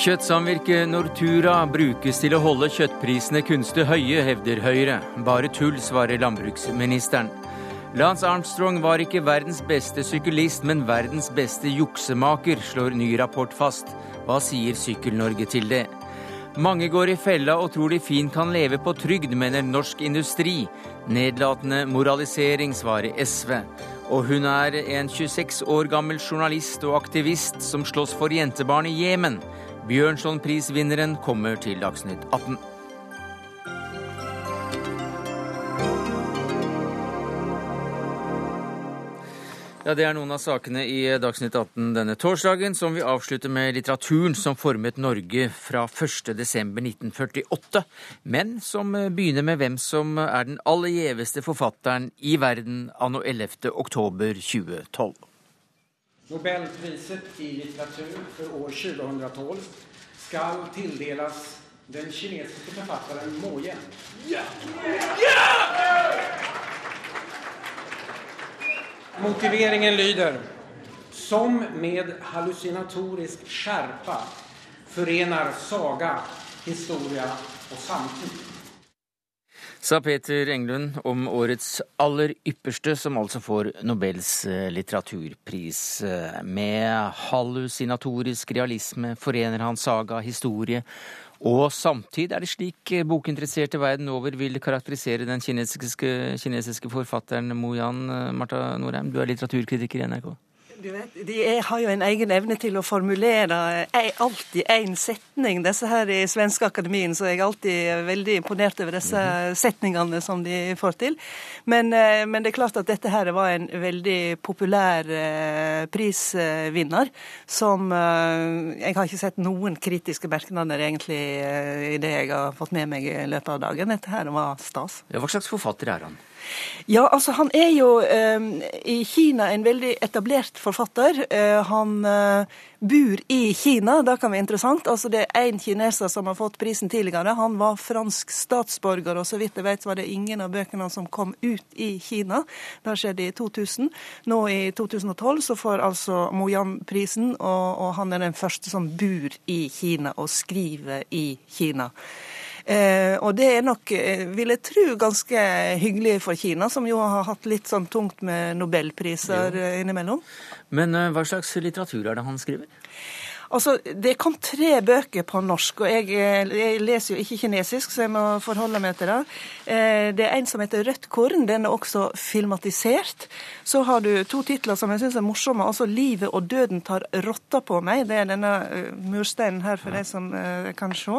Kjøttsamvirket Nortura brukes til å holde kjøttprisene kunstig høye, hevder Høyre. Bare tull, svarer landbruksministeren. Lance Armstrong var ikke verdens beste syklist, men verdens beste juksemaker, slår ny rapport fast. Hva sier Sykkel-Norge til det? Mange går i fella og tror de fint kan leve på trygd, mener Norsk Industri. Nedlatende moralisering, svarer SV. Og hun er en 26 år gammel journalist og aktivist som slåss for jentebarn i Jemen. Bjørnsonprisvinneren kommer til Dagsnytt 18. Ja, Det er noen av sakene i Dagsnytt 18 denne torsdagen, som vi avslutter med litteraturen som formet Norge fra 1.12.1948, men som begynner med hvem som er den aller gjeveste forfatteren i verden anno 11.10.2012. Nobelpriset i litteratur for år 2012 skal tildeles den kinesiske forfatteren Mo. Yeah! Yeah! Motiveringen lyder Som med hallusinatorisk skärpa forener saga, historia og samtid. Sa Peter Englund om årets aller ypperste, som altså får Nobels eh, litteraturpris. Eh, med hallusinatorisk realisme forener han saga, historie og samtid. Er det slik eh, bokinteresserte verden over vil karakterisere den kinesiske, kinesiske forfatteren Mo Yan? Marta Norheim, du er litteraturkritiker i NRK. Du vet, De har jo en egen evne til å formulere alltid én setning. Disse her i Svenske Akademien så er jeg alltid veldig imponert over disse mhm. setningene som de får til. Men, eh, men, det er klart at dette her var en veldig populær eh, prisvinner. Som eh, Jeg har ikke sett noen kritiske merknader egentlig i det jeg har fått med meg i løpet av dagen. Dette her var stas. Hva slags forfatter er han? Ja, altså han er jo eh, i Kina en veldig etablert forfatter. Eh, han eh, bor i Kina, det kan være interessant. Altså Det er én kineser som har fått prisen tidligere. Han var fransk statsborger, og så vidt jeg vet var det ingen av bøkene som kom ut i Kina. Det skjedde i 2000. Nå i 2012 så får altså Mo Yan prisen, og, og han er den første som bor i Kina og skriver i Kina. Eh, og det er nok, eh, vil jeg tro, ganske hyggelig for Kina, som jo har hatt litt sånn tungt med nobelpriser. Eh, innimellom. Men hva slags litteratur er det han skriver? Altså, Det kom tre bøker på norsk, og jeg, eh, jeg, leser jo ikke kinesisk, så jeg må forholde meg til det. Eh, det er en som heter Rødt korn. Den er også filmatisert. Så har du to titler som jeg syns er morsomme. altså 'Livet og døden tar rotta på meg'. Det er denne eh, mursteinen her for de som kan se.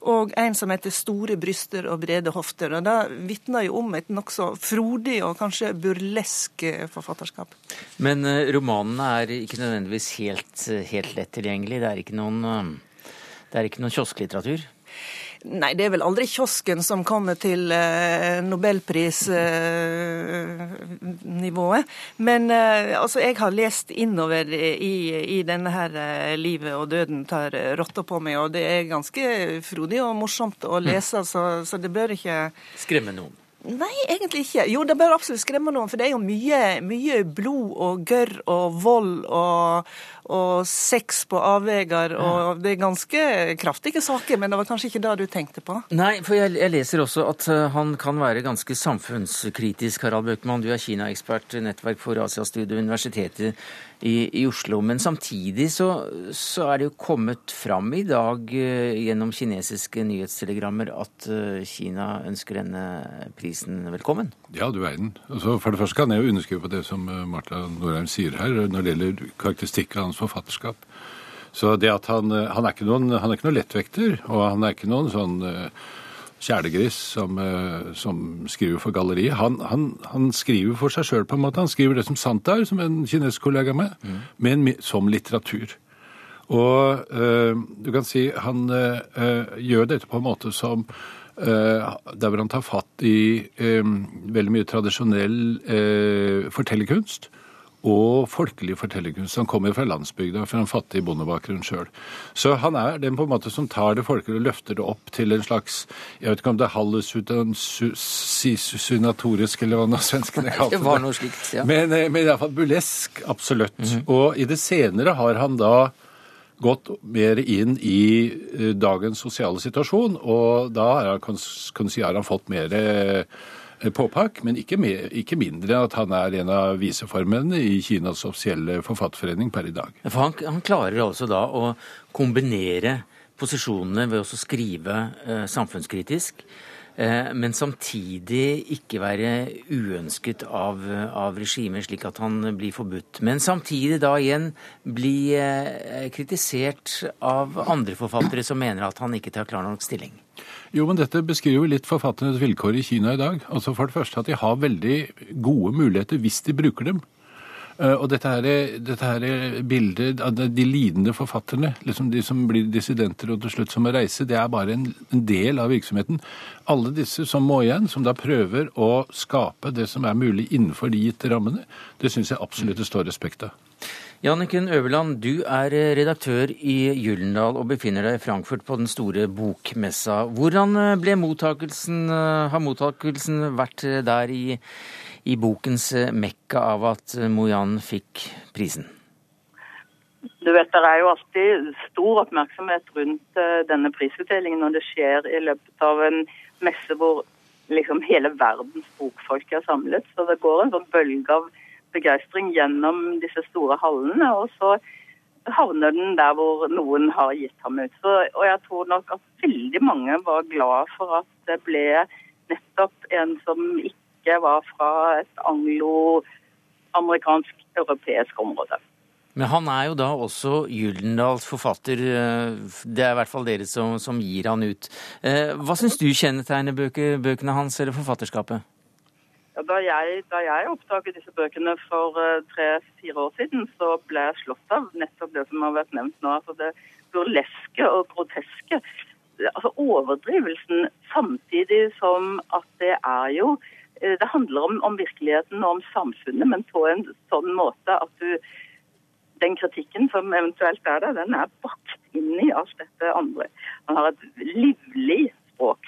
Og en som heter 'Store bryster og brede hofter'. og Det vitner jo om et nokså frodig og kanskje burlesk forfatterskap. Men romanene er ikke nødvendigvis helt, helt lett tilgjengelig? Tilgjengelig. Det er ikke noen, um, det er ikke noen kiosklitteratur. Nei, det er vel aldri kiosken som kommer til eh, nobelprisnivået. Eh, Men eh, altså, jeg har lest innover i, i denne her eh, 'Livet og døden tar rotta på meg', og det er ganske frodig og morsomt å lese, mm. så, så det bør ikke Skremme noen? Nei, egentlig ikke. Jo, det bør absolutt skremme noen, for det er jo mye, mye blod og gørr og vold og, og sex på avveier. Og det er ganske kraftige saker, men det var kanskje ikke det du tenkte på? Nei, for jeg, jeg leser også at uh, han kan være ganske samfunnskritisk, Harald Bøckmann. Du er Kina-ekspert, nettverk for Asiastudiet, Universitetet i, i Oslo. Men samtidig så, så, er det jo kommet fram i dag uh, gjennom kinesiske nyhetstelegrammer at uh, Kina ønsker denne prisen velkommen. Ja, du verden. Altså, for det første kan jeg jo underskrive på det som uh, Marta Norheim sier her, når det gjelder karakteristikk av hans forfatterskap. Så det at han, han, er ikke noen, han er ikke noen lettvekter, og han er ikke noen sånn kjælegris som, eh, som, skriver for galleriet. Han, han, han skriver for seg sjøl, på en måte. Han skriver det som sant er, som en kinesisk kollega med, mm. men som litteratur. Og øh, du kan si han øh, gjør dette på en måte som øh, Der hvor han tar fatt i veldig mye tradisjonell fortellerkunst og folkelig fortellerkunst. Han kommer fra landsbygda, fra en fattig bondebakgrunn sjøl. Så han er den på en måte som tar det folkelige og løfter det opp til en slags Jeg vet ikke om det er hallusunatorisk, eller hva nå svenskene kalte det. Det var noe slikt, ja. Men, eh, men iallfall bulesk, absolutt. Mm -hmm. Og i det senere har han da gått mer inn i eh, dagens sosiale situasjon, og da er- kan kan si har han fått mer eh, påpakk, men ikke, mer, ikke mindre at han er en av viseformene i Kinas offisielle forfatterforening per i dag. For han, han klarer altså da å kombinere posisjonene ved å skrive eh, samfunnskritisk, eh, men samtidig ikke være uønsket av, av regimet, slik at han blir forbudt. Men samtidig da igjen bli eh, kritisert av andre forfattere som mener at han ikke tar klar nok stilling. Jo, men dette beskriver litt forfatternes vilkår i Kina i dag. Altså For det første at de har veldig gode muligheter hvis de bruker dem. Eh, Og dette her, er- dette her er bildet av de lidende forfatterne, liksom de som blir dissidenter og til slutt som må reise, det er bare en, en del av virksomheten. Alle disse som må igjen, som da prøver å skape det som er mulig innenfor de gitte rammene, det syns jeg absolutt det står respekt av. Janniken Øverland, du er eh, redaktør i Gyllendal og befinner deg i Frankfurt på den store bokmessa. Hvordan eh, ble mottakelsen, eh, har mottakelsen vært der i, i bokens mekka av at Mojan fikk prisen? Du vet, Det er jo alltid stor oppmerksomhet rundt denne prisutdelingen når det skjer i løpet av en messe hvor liksom hele verdens bokfolk er samlet. Så det går en sånn bølge av begeistring gjennom disse store hallene. Og så havner den der hvor noen har gitt ham ut. Så, og jeg tror nok at veldig mange var glad for at det ble nettopp en som ikke var fra et anglo-amerikansk europeisk område. Men han er jo da også Gyldendals forfatter. eh, Det er i hvert fall dere som, som gir han ut. Eh, Hva syns du kjennetegner bøkene hans eller forfatterskapet? Da, jeg, da jeg oppdaget disse bøkene for eh, tre-fire år siden, så ble jeg slått av nettopp det som har vært nevnt nå. altså Det burleske og groteske. Altså overdrivelsen samtidig som at det er jo eh, Det handler om, om virkeligheten og om samfunnet, men på en sånn måte at du den kritikken som eventuelt er der, den er bakt inn i alt dette andre. Han har et livlig språk.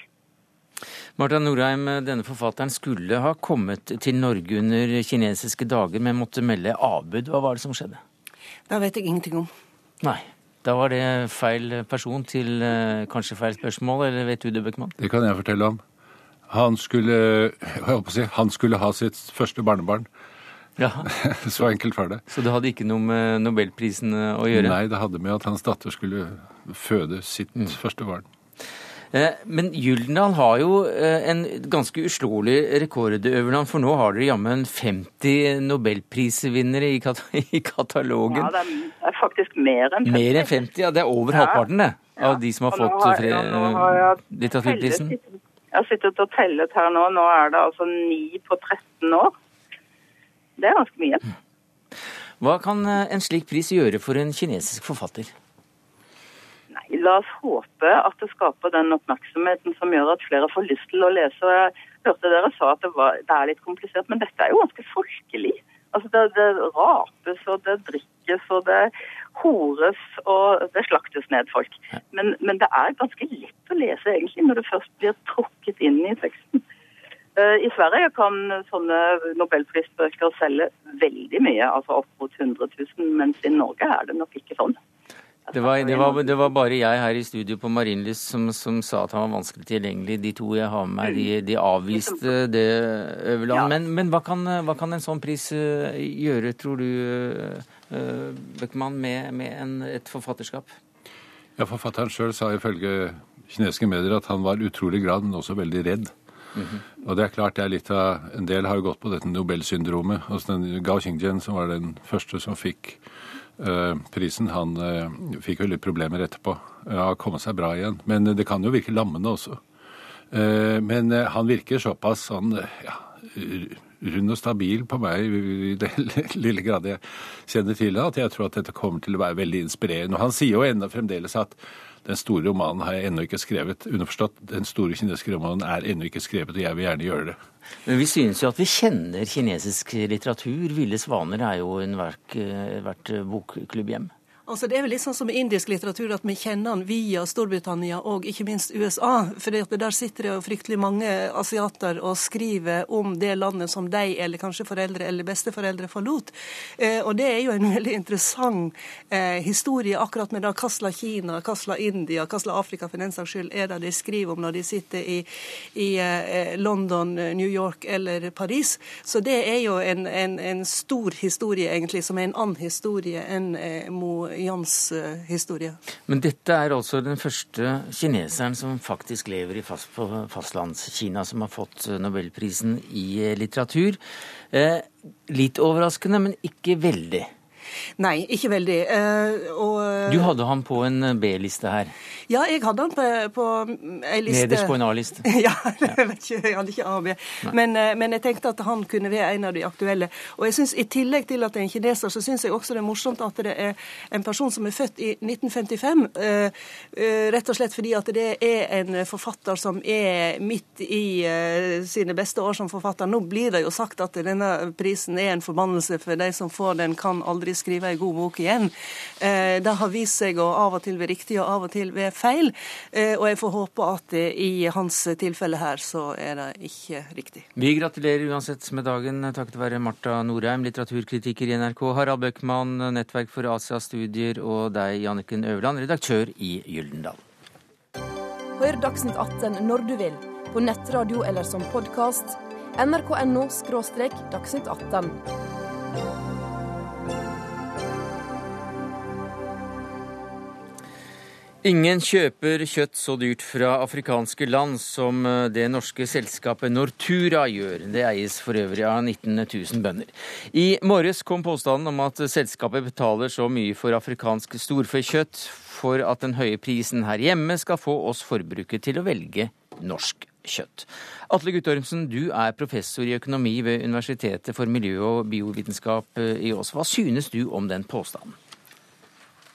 Marta Norheim, denne forfatteren skulle ha kommet til Norge under kinesiske dager, men måtte melde avbud. Hva var det som skjedde? Da vet jeg ingenting om. Nei, da var det feil person til eh, kanskje feil spørsmål, eller vet du det, Bøckmann? Det kan jeg fortelle om. Han skulle, jeg holdt på å si, han skulle ha sitt første barnebarn. Ja, Så enkelt var det. Så det hadde ikke noe med nobelprisen eh, å gjøre? Nei, det hadde med at hans datter skulle føde sitt første barn. Eh, Men Gyldendal har jo eh, en ganske uslåelig rekord, Øverland, for nå har dere jammen 50 nobelprisvinnere i, kat i katalogen. Ja, det er, faktisk mer enn 50. Mer enn 50, ja. Det er over Ja. halvparten, det, av Ja. de som har Og fått ja, jeg litteraturprisen. Jeg har sittet og tellet her nå. Nå er det altså 9 på 13 år. Det er ganske mye. Hva kan eh, en slik pris gjøre for en kinesisk forfatter? La oss håpe at det skaper den oppmerksomheten som gjør at flere får lyst til å lese. Og Jeg hørte dere sa at det, var, det er litt komplisert, men dette er jo ganske folkelig. Altså det, det rapes og det drikkes og det hores og det slaktes ned folk. Men, men det er ganske lett å lese egentlig når det først blir trukket inn i teksten. Eh, I Sverige kan sånne nobelprisbøker selge veldig mye, altså opp mot 100 000, mens i Norge er det nok ikke sånn. Det var, det, var, det var bare jeg her i studio på Marienlyst som, som sa at han var vanskelig tilgjengelig. De to jeg har med meg, de, de avviste det, Øverland. Ja. Men, men hva, kan, hva kan en sånn pris eh, gjøre, tror du, uh, Bøckmann, med, med en, et forfatterskap? Ja, Forfatteren sjøl sa ifølge kinesiske medier at han var utrolig glad, men også veldig redd. Og det er klart det er litt av, En del har jo gått på dette Nobelsyndromet. Altså den Gao Qingjian, som var den første som fikk eh, prisen, han eh, fikk jo litt problemer etterpå. Har kommet seg bra igjen. Men det kan jo virke lammende også. Eh, men eh, han virker såpass sånn eh, ja, rund og stabil på meg i det lille grad jeg kjenner til det, at jeg tror at dette kommer til å være veldig inspirerende. Og han sier jo ennå fremdeles at den store romanen har jeg ennå ikke skrevet. Underforstått, den store kinesiske romanen er ennå ikke skrevet, og jeg vil gjerne gjøre det. Men vi synes jo at vi kjenner kinesisk litteratur. 'Ville svaner' er jo en verk, eh, hvert bokklubben hjem. Altså, det er vel litt sånn som indisk litteratur at vi kjenner den via Storbritannia og ikke minst USA. For der sitter det jo fryktelig mange asiater og skriver om det landet som de eller kanskje foreldre eller besteforeldre forlot. Eh, og det er jo en veldig interessant eh, historie akkurat med da hva Kina, hva India, hva Afrika for den saks skyld er det de skriver om når de sitter i, i eh, London, New York eller Paris. Så det er jo en, en, en stor historie, egentlig, som er en annen historie enn eh, Mo Jans uh, historie. Men dette er altså den første kineseren som faktisk lever i fast, fastlandskina, som har fått eh, nobelprisen i eh, litteratur. Eh, litt overraskende, men ikke veldig. Nei, ikke veldig. Uh, og, du hadde han på en B-liste her? Ja, jeg hadde han på, på ei liste. Nederst på en A-liste? ja, jeg vet ikke, jeg hadde ikke A og B. Men, uh, men, jeg tenkte at han kunne være en av de aktuelle. Og jeg synes, I tillegg til at det er en kineser, så syns jeg også det er morsomt at det er en person som er født i 1955. Uh, rett og slett fordi at det er en forfatter som er midt i sine beste år som forfatter. Nå blir det jo sagt at denne prisen er en forbannelse for de som får den, kan aldri skrive en god bok igjen. Eh, det har vist seg å av og til være riktig og av og til være feil. Eh, og jeg får håpe at i hans tilfelle her så er det ikke riktig. Vi gratulerer uansett med dagen takket være Marta Norheim, litteraturkritiker i NRK, Harald Bøckmann, Nettverk for Asia-studier, og deg, Janniken Øverland, redaktør i Gyldendal. Hør Dagsnytt 18 når du vil, på nettradio eller som podkast. nrk.no – dagsnytt 18. Ingen kjøper kjøtt så dyrt fra afrikanske land som eh, det norske selskapet Nortura gjør. Det eies for øvrig av 19 000 bønder. I morges kom påstanden om at selskapet betaler så mye for afrikansk storfekjøtt for at den høye prisen her hjemme skal få oss forbrukere til å velge norsk kjøtt. Atle Guttormsen, du er professor i økonomi ved Universitetet for miljø- og biovitenskap eh, i Ås. Hva synes du om den påstanden?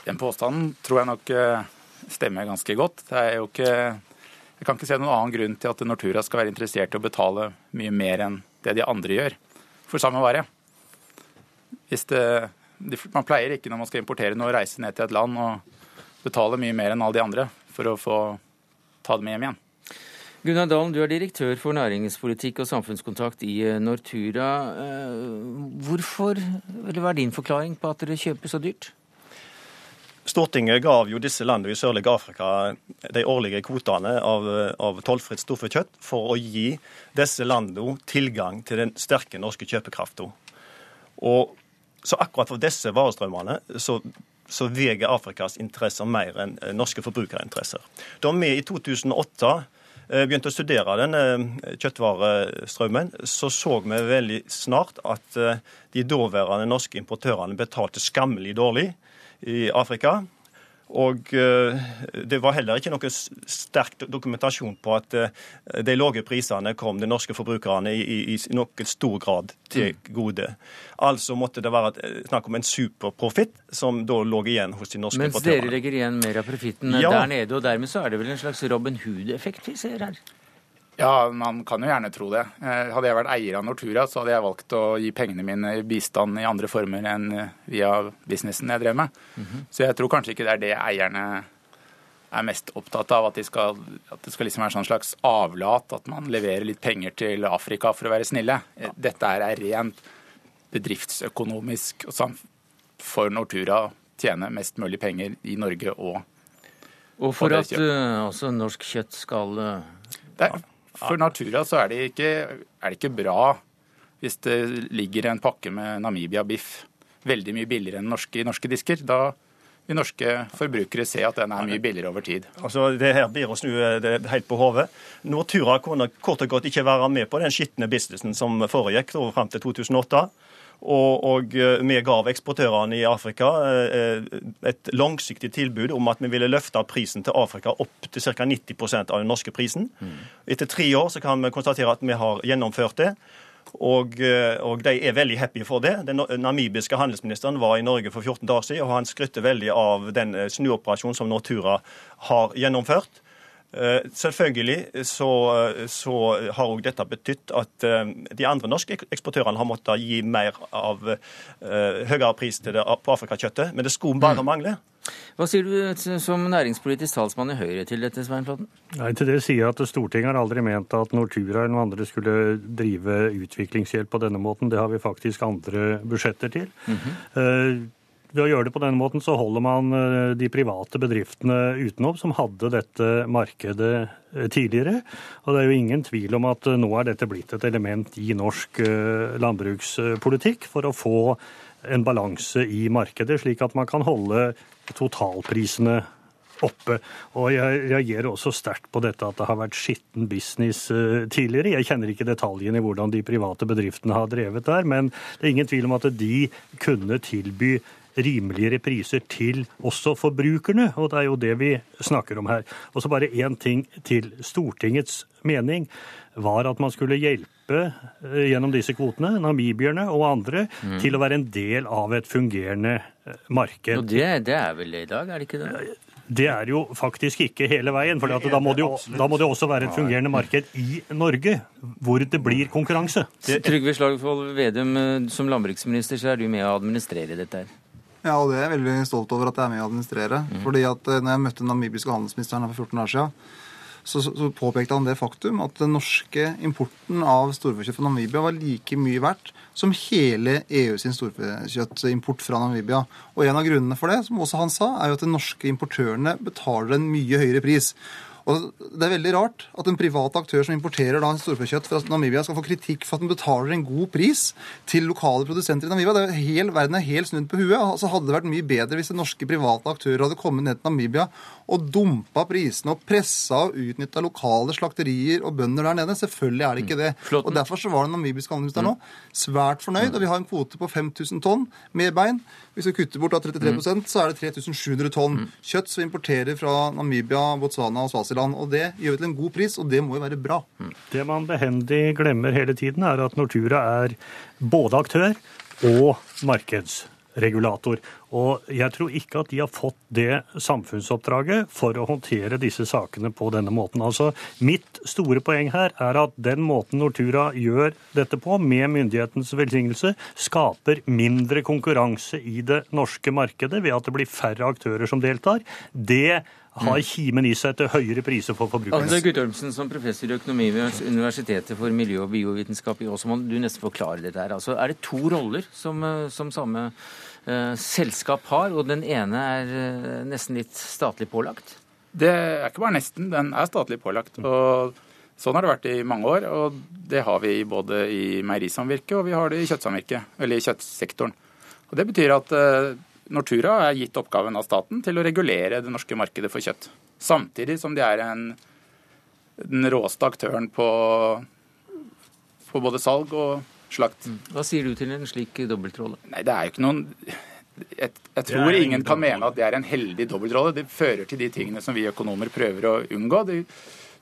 Den påstanden tror jeg nok eh, stemmer ganske godt. Det er jo ikke, jeg kan ikke se noen annen grunn til at Nortura skal være interessert i å betale mye mer enn det de andre gjør for samme vare. Det, man pleier ikke når man skal importere noe, å reise ned til et land og betale mye mer enn alle de andre for å få ta det med hjem igjen. Gunnar Dalen, du er direktør for næringspolitikk og samfunnskontakt i eh, Nortura. Eh, hvorfor, eller Hva er din forklaring på at dere kjøper så dyrt? Stortinget gav jo disse landene i sørlige Afrika de årlige kvotene av, av tollfritt storfekjøtt for å gi disse landene tilgang til den sterke norske kjøpekraften. Og Så akkurat for disse varestrømmene så, så veier Afrikas interesser mer enn norske forbrukerinteresser. Da vi i 2008 eh, begynte å studere denne eh, kjøttvarestrømmen, så så vi veldig snart at eh, de daværende norske importørene betalte skammelig dårlig i Afrika. Og eh, det var heller ikke noe sterk dokumentasjon på at eh, de lave prisene kom de norske forbrukerne i, i, i noen stor grad til mm. gode. Altså måtte det være eh, snakk om en superprofitt som da lå igjen hos de norske importørene. Mens dere legger igjen mer av profitten ja. der nede, og dermed så er det vel en slags Robin Hood-effekt vi ser her? Ja, man kan jo gjerne tro det. Eh, hadde jeg vært eier av Nortura, så hadde jeg valgt å gi pengene mine i bistand i andre former enn eh, via businessen jeg drev med. Mm -hmm. Så jeg tror kanskje ikke det er det eierne er mest opptatt av. At, de skal, at det skal liksom være sånn slags avlat, at man leverer litt penger til Afrika for å være snille. Ja. Dette er rent bedriftsøkonomisk for Nortura å tjene mest mulig penger i Norge og Og for at uh, også norsk kjøtt skal det er, for Natura så er det, ikke, er det ikke bra hvis det ligger en pakke med Namibia-biff veldig mye billigere enn norske, i norske disker. Da vil norske forbrukere se at den er mye billigere over tid. Altså, Det her blir å snu eh, det helt på hodet. Nortura kunne kort og godt ikke være med på den skitne businessen som foregikk fram til 2008. Og, og, eh, vi gav eksportørene i Afrika eh, et langsiktig tilbud om at vi ville løfte prisen til Afrika opp til ca. 90% av den norske prisen. Mm. Etter tre år så kan vi konstatere at vi har gjennomført det. Og, eh, og, de er veldig happy for det. Den namibiske handelsministeren var i Norge for 14 dager siden, og han skrytte veldig av den snuoperasjonen som Nortura har gjennomført. Eh, selvfølgelig så, så har òg dette betydd at eh, de andre norske eksportørene har måttet gi mer av uh, høyere pris til det, på afrikakjøttet, men det skulle bare mm. mangle. Hva sier du som næringspolitisk talsmann i Høyre til dette, Svein Flåtten? Nei, til det sier jeg at Stortinget har aldri ment at Nortura eller noen andre skulle drive utviklingshjelp på denne måten. Det har vi faktisk andre budsjetter til. Mm -hmm. Ved å gjøre det på denne måten så holder man eh, de private bedriftene utenom som hadde dette markedet eh, tidligere. Og det er jo ingen tvil om at eh, nå er dette blitt et element i norsk landbrukspolitikk for å få en balanse i markedet, slik at man kan holde totalprisene oppe. Og jeg reagerer også sterkt på dette at det har vært skitten business tidligere. Jeg kjenner ikke detaljene i hvordan de private bedriftene har drevet der, men det er ingen tvil om at de kunne tilby rimeligere priser til også forbrukerne, og det er jo det vi snakker om her. Og så bare én ting til. Stortingets mening var at man skulle hjelpe eh, gjennom disse kvotene, namibierne og andre, mm. til å være en del av et fungerende eh, marked. Og det, det er vel det i dag, er det ikke det? Det er jo faktisk ikke hele veien. for da må, jo, da må, det også være et fungerende marked i Norge, hvor det blir konkurranse. Trygve Slagvold Vedum, eh, som landbruksminister så er du med å administrere dette her? Ja, og det er jeg veldig stolt over at jeg er med å administrere. Mm. Fordi at eh, når jeg møtte den namibiske handelsministeren her for 14 år siden, så, så, påpekte han det faktum at den norske importen av storfekjøtt fra Namibia var like mye verdt som hele EU sin storfekjøttimport fra Namibia. Og en av grunnene for det, som også han sa, er jo at de norske importørene betaler en mye høyere pris. Og Det er veldig rart at en privat aktør som importerer da storfekjøtt fra Namibia, skal få kritikk for at den betaler en god pris til lokale produsenter i Namibia. Det er hel, verden er helt snudd på huet. Altså hadde det vært mye bedre hvis det norske private aktører hadde kommet ned til Namibia og dumpa prisene og pressa og utnytta lokale slakterier og bønder der nede. Selvfølgelig er det ikke det. Flotten. Og Derfor så var den namibiske handelsministeren nå svært fornøyd. Og vi har en kvote på 5000 tonn med bein. Hvis vi kutter bort da 33 mm. så er det 3700 tonn mm. kjøtt som vi importerer fra Namibia, Botswana og Svasiland. Og det gjør vi til en god pris, og det må jo være bra. Mm. Det man behendig glemmer hele tiden, er at Nortura er både aktør og markedsregulator. Og jeg tror ikke at de har fått det samfunnsoppdraget for å håndtere disse sakene på denne måten. Altså, Mitt store poeng her er at den måten Nortura gjør dette på, med myndighetens velsignelse, skaper mindre konkurranse i det norske markedet ved at det blir færre aktører som deltar. Det har kimen i seg til høyere priser for forbrukerne. Altså, Guttormsen, som professor i økonomi ved Universitetet for miljø- og biovitenskap i Ås, du nesten forklare dette her. Altså, er det to roller som, eh, som samme uh, selskap har, og den ene er uh, nesten litt statlig pålagt? Det er ikke bare nesten, den er statlig pålagt. og Sånn har det vært i mange år, og det har vi både i meierisamvirket og vi har det i kjøttsamvirket, eller i kjøttsektoren. Og Det betyr at Nortura er gitt oppgaven av staten til å regulere det norske markedet for kjøtt. Samtidig som de er en, den råeste aktøren på, på både salg og slakt. Mm. Hva sier du til en slik dobbeltrolle? Nei, det er jo ikke noen jeg, jeg tror ingen kan mene at det er en heldig dobbeltrolle. Det fører til de tingene som vi økonomer prøver å unngå. Det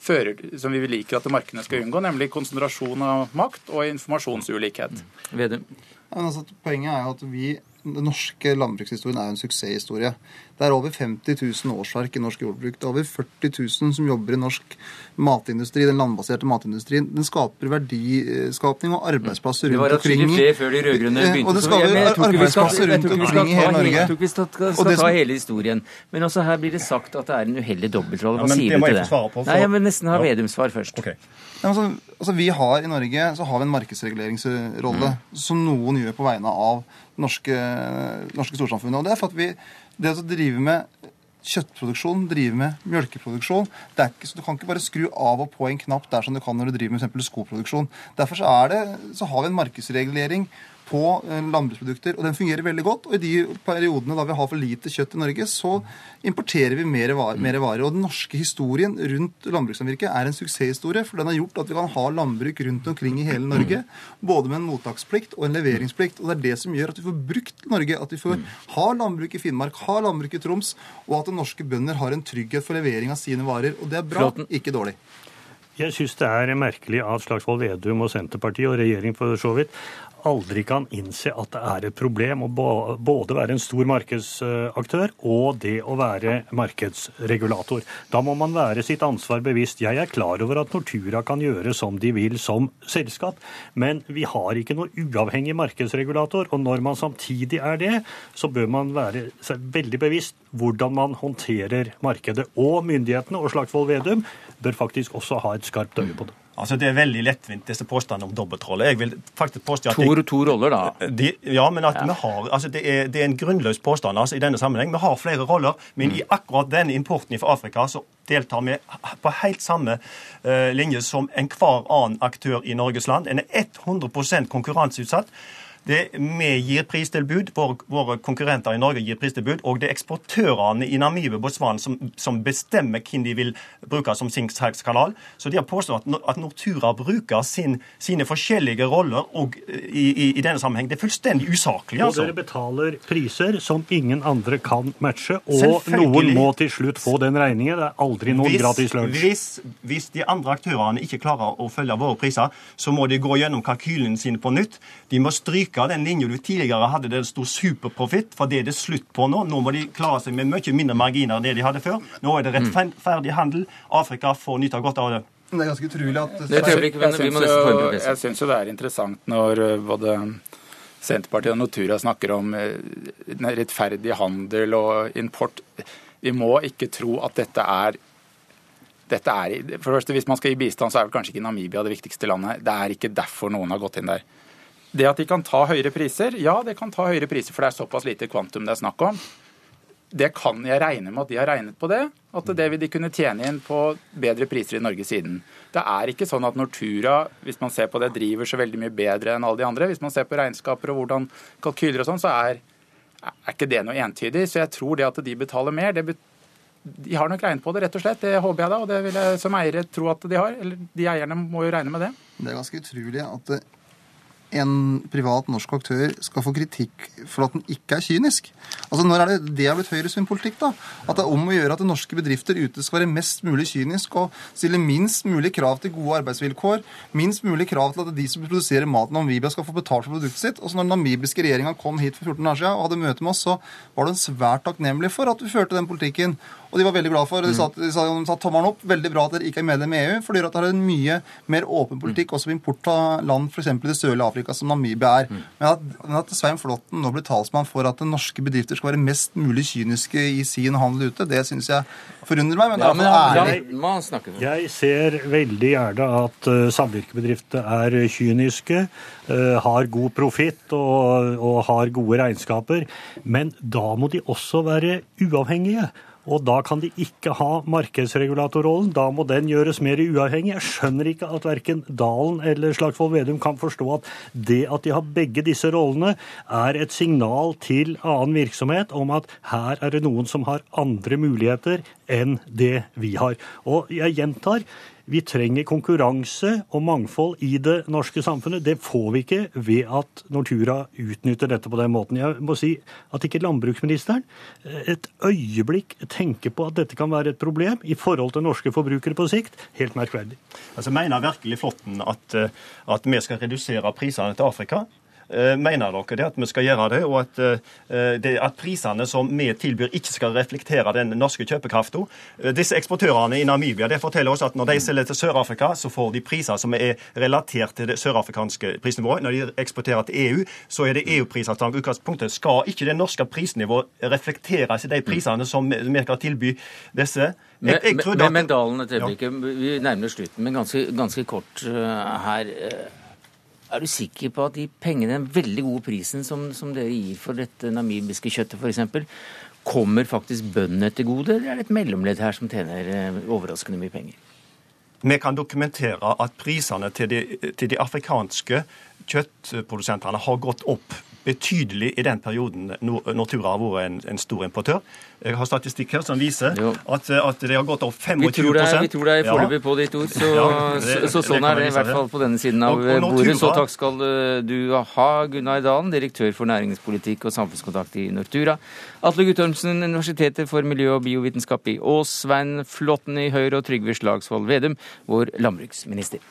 fører, som vi liker at markedene skal unngå, nemlig konsentrasjon av makt og informasjonsulikhet. Mm. Vedum? Altså, poenget er jo at vi den norske landbrukshistorien er en suksesshistorie. Det er over 50 000 årsverk i norsk jordbruk. Det er over 40 000 som jobber i norsk matindustri, den landbaserte matindustrien. Den skaper verdiskapning og arbeidsplasser rundt omkring. Det var atskillig før de rød-grønne begynte. Og det skaper arbeidsplasser rundt omkring i hele Norge. Jeg tror ikke vi skal, skal ta hele historien. Men også her blir det sagt at det er en uheldig dobbeltrolle. Hva ja, sier du til det? På, Nei, jeg vil nesten ha Vedum svar først. Okay. Altså, altså, vi har I Norge så har vi en markedsreguleringsrolle mm. som noen gjør på vegne av norske, norske storsamfunnet. Og det er for at vi, det å drive med kjøttproduksjon, drive med mjølkeproduksjon det er ikke, så Du kan ikke bare skru av og på en knapp der som du kan når du driver med skoproduksjon. Derfor så, er det, så har vi en markedsregulering på eh, landbruksprodukter, og den fungerer veldig godt. Og i de periodene da vi har for lite kjøtt i Norge, så importerer vi mer varer. Vare. Og den norske historien rundt landbrukssamvirket er en suksesshistorie, for den har gjort at vi kan ha landbruk rundt omkring i hele Norge, både med en mottaksplikt og en leveringsplikt. Og det er det som gjør at vi får brukt Norge, at vi får ha landbruk i Finnmark, ha landbruk i Troms, og at norske bønder har en trygghet for levering av sine varer. Og det er bra, ikke dårlig. Jeg syns det er merkelig at Slagsvold Vedum og Senterpartiet, og regjering for så vidt, aldri kan innse at det er et problem å både være en stor markedsaktør og det å være markedsregulator. Da må man være sitt ansvar bevisst. Jeg er klar over at Nortura kan gjøre som de vil som selskap, men vi har ikke noe uavhengig markedsregulator. Og når man samtidig er det, så bør man være veldig bevisst hvordan man håndterer markedet. Og myndighetene og Slagsvold Vedum bør faktisk også ha et skarpt øye på det. Altså Det er veldig lettvint, disse påstandene om dobbeltroller. Jeg vil faktisk påstå at... To, to roller, da? De, ja, men at ja. vi har, altså det er, det er en grunnløs påstand altså, i denne sammenheng. Vi har flere roller, men mm. i akkurat den importen fra Afrika så deltar vi på helt samme uh, linje som enhver annen aktør i Norges land. En er 100% konkurranseutsatt. Det, vi gir pristilbud, våre, våre, konkurrenter i Norge gir pristilbud, og det er eksportørene i Namibia og Botswana som, som, bestemmer hvem de vil bruke som sin salgskanal. Så de har påstått at, at Nortura bruker sin, sine forskjellige roller og, i, i, i, denne sammenheng. Det er fullstendig usaklig. Altså. Og dere betaler priser som ingen andre kan matche, og noen må til slutt få den regningen. Det er aldri noen hvis, gratis lunsj. Hvis, hvis de andre aktørene ikke klarer å følge våre priser, så må de gå gjennom kalkylene sine på nytt. De må stryke styrke den linja du tidligere hadde der det sto superprofitt, for det er det slutt på nå. Nå må de klare seg med mye mindre marginer enn det de hadde før. Nå er det rettferdig handel. Afrika får nyte godt av det. Det er ganske utrolig at Jeg syns jo det er interessant når eh, både Senterpartiet og Nortura snakker om eh, rettferdig handel og import. Vi må ikke tro at dette er dette er, for det første, Hvis man skal gi bistand, så er vel kanskje ikke Namibia det viktigste landet. Det er ikke derfor noen har gått inn der. Det at de kan ta høyere priser, ja, det kan ta høyere priser, for det er såpass lite kvantum det er snakk om. Det kan jeg regne med at de har regnet på det, at det vil de kunne tjene inn på bedre priser i Norge siden. Det er ikke sånn at Nortura hvis man ser på det, driver så veldig mye bedre enn alle de andre. Hvis man ser på regnskaper og hvordan kalkyler og sånn, så er, er, ikke det noe entydig. Så jeg tror det at de betaler mer, det de har nok regnet på det, rett og slett. Det håper jeg da, og det vil jeg som eiere tro at de har. Eller de eierne må jo regne med det. Det er ganske utrolig at en privat norsk aktør skal få kritikk for at den ikke er kynisk. Altså Når er det det har blitt Høyres politikk? da? At det er om å gjøre at norske bedrifter ute skal være mest mulig kynisk og stille minst mulig krav til gode arbeidsvilkår, minst mulig krav til at de som produserer maten i Namibia, skal få betalt for produktet sitt. Og så når den namibiske regjeringa kom hit for 14 år siden og hadde møte med oss, så var den svært takknemlig for at vi førte den politikken. Og de var veldig glad for. De sa, de sa, de sa tommelen opp. Veldig bra at dere ikke er medlem i EU, for det gjør at dere har en mye mer åpen politikk også ved import av land f.eks. i det sørlige Afrika, som Namibia er. Men at, at Svein Flåtten nå blir talsmann for at norske bedrifter skal være mest mulig kyniske i sin handel ute, det syns jeg forundrer meg. Men det er ja, ærlig. Jeg, jeg ser veldig gjerne at uh, samvirkebedrifter er kyniske, uh, har god profitt og, og har gode regnskaper. Men da må de også være uavhengige. Og da kan de ikke ha markedsregulatorrollen. Da må den gjøres mer uavhengig. Jeg skjønner ikke at verken Dalen eller Slagsvold Vedum kan forstå at det at de har begge disse rollene, er et signal til annen virksomhet om at her er det noen som har andre muligheter enn det vi har. Og jeg gjentar, vi trenger konkurranse og mangfold i det norske samfunnet. Det får vi ikke ved at Nortura utnytter dette på den måten. Jeg må si at ikke landbruksministeren eh, et øyeblikk tenker på at dette kan være et problem i forhold til norske forbrukere på sikt. Helt merkverdig. Altså, Mener virkelig Flåtten at, eh, at vi skal redusere prisene til Afrika? Eh, mener dere det at vi skal gjøre det, og at, eh, det, at prisene som vi tilbyr, ikke skal reflektere den norske kjøpekraften? Eh, disse eksportørene i Namibia det forteller oss at når de selger til Sør-Afrika, så får de priser som er relatert til det sørafrikanske prisnivået. Når de eksporterer til EU, så er det EU-prisavtalen utgangspunktet. Skal ikke det norske prisnivået reflekteres i de prisene som vi skal tilby disse? Jeg, jeg men, men, men Dalen, et øyeblikk. Ja. Vi nærmer oss slutten, men ganske, ganske kort her. Er du sikker på at de pengene, den veldig gode prisen som, som dere gir for dette namibiske kjøttet f.eks., kommer faktisk bøndene til gode, eller er det et mellomledd her som tjener eh, overraskende mye penger? Vi kan dokumentere at prisene til de, til de afrikanske kjøttprodusentene har gått opp betydelig i den perioden Nortura har vært en, en, stor importør. Jeg har statistikk her som viser at, at, det har gått opp 25% Vi tror det er, vi tror det er foreløpig på ditt ord, så, ja, det, så, så sånn er det i hvert fall på denne siden av og, og bordet. Så takk skal eh, du ha, Gunnar Dalen, direktør for næringspolitikk og samfunnskontakt i Nortura. Atle Guttormsen, Universitetet for miljø og biovitenskap i Ås, Svein Flåtten i Høyre og Trygve Slagsvold Vedum, vår landbruksminister.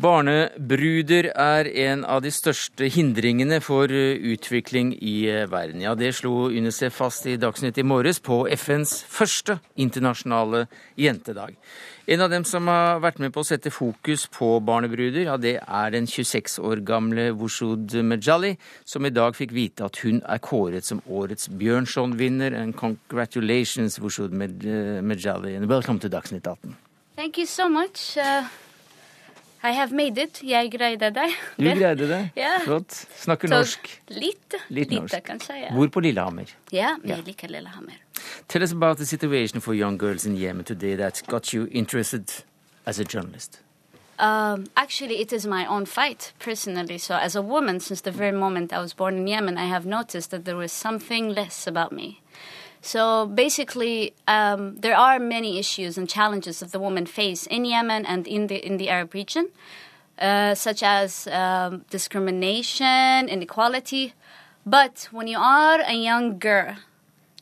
Barnebruder er en av de største hindringene for eh, utvikling i eh, verden. Ja, Det slo UNICEF fast i Dagsnytt i morges på FNs første internasjonale jentedag. En av dem som har vært med på å sette fokus på barnebruder, ja, det er den 26 år gamle Wushud Mejali, som i dag fikk vite at hun er kåret som årets Bjørnson-vinner. And congratulations, Wushud Mejali, and welcome to Dagsnytt 18. Thank you so much. Uh... I have made it. Jeg greide det. Du greide det? Ja. Flott. Snakker Så, norsk? Litt. Litt norsk. Lite, kanskje, ja. Bor på Lillehammer? Ja, jeg ja. liker Lillehammer. Tell us about the situation for young girls in Yemen today that got you interested as a journalist. Um, actually, it is my own fight personally. So, as a woman, since the very moment I was born in Yemen, I have noticed that there was something less about me. So basically, um, there are many issues and challenges that the women face in Yemen and in the in the Arab region, uh, such as um, discrimination, inequality. But when you are a young girl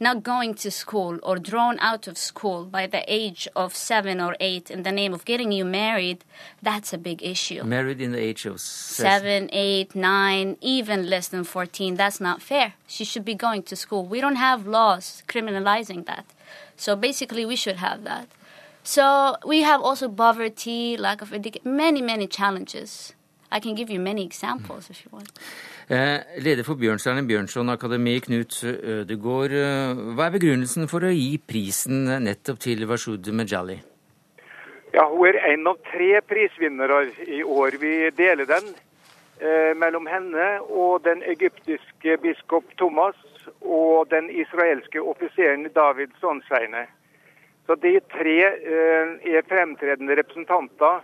not going to school or drawn out of school by the age of seven or eight in the name of getting you married, that's a big issue. Married in the age of seven, eight, nine, even less than 14. That's not fair. She should be going to school. We don't have laws criminalizing that. So basically, we should have that. So we have also poverty, lack of education, many, many challenges. I can give you many examples if you want. Eh, leder for Bjørnstjerne Bjørnson Akademi, Knut Ødegård. Eh, hva er begrunnelsen for å gi prisen nettopp til Washud Mejali? Ja, Hun er en av tre prisvinnere i år. Vi deler den eh, mellom henne og den egyptiske biskop Thomas og den israelske offiseren David Sonsveine. Så De tre er fremtredende representanter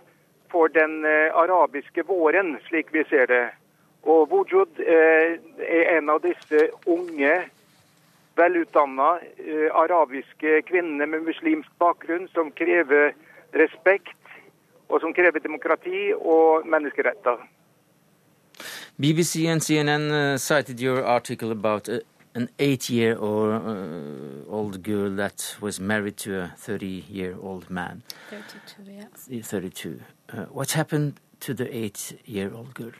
for den arabiske våren, slik vi ser det. Og Wujud eh, er en av disse unge, velutdanna eh, arabiske kvinnene med muslimsk bakgrunn som krever respekt, og som krever demokrati og menneskeretter. BBC and CNN uh, cited your article about a, an eight-year-old uh, girl that was married to a 30-year-old man. 32, yes. 32. Uh, what happened to the eight-year-old girl?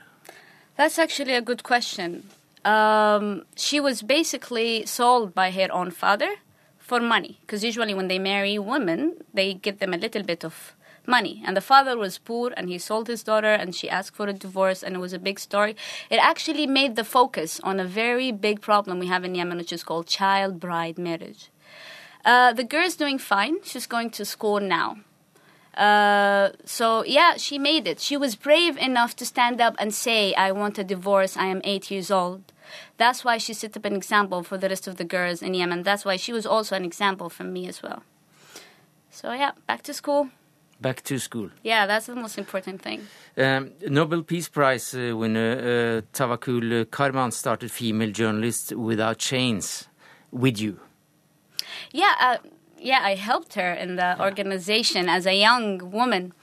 That's actually a good question. Um, she was basically sold by her own father for money, because usually when they marry women, they give them a little bit of money. And the father was poor and he sold his daughter and she asked for a divorce and it was a big story. It actually made the focus on a very big problem we have in Yemen, which is called child bride marriage. Uh, the girl's doing fine. She's going to school now. Uh, so yeah, she made it. She was brave enough to stand up and say, "I want a divorce. I am eight years old." That's why she set up an example for the rest of the girls in Yemen. That's why she was also an example for me as well. So yeah, back to school. Back to school. Yeah, that's the most important thing. Um, Nobel Peace Prize uh, winner uh, Tawakul Karman started Female Journalists Without Chains with you. Yeah, uh, yeah, I helped her in the organization as a young woman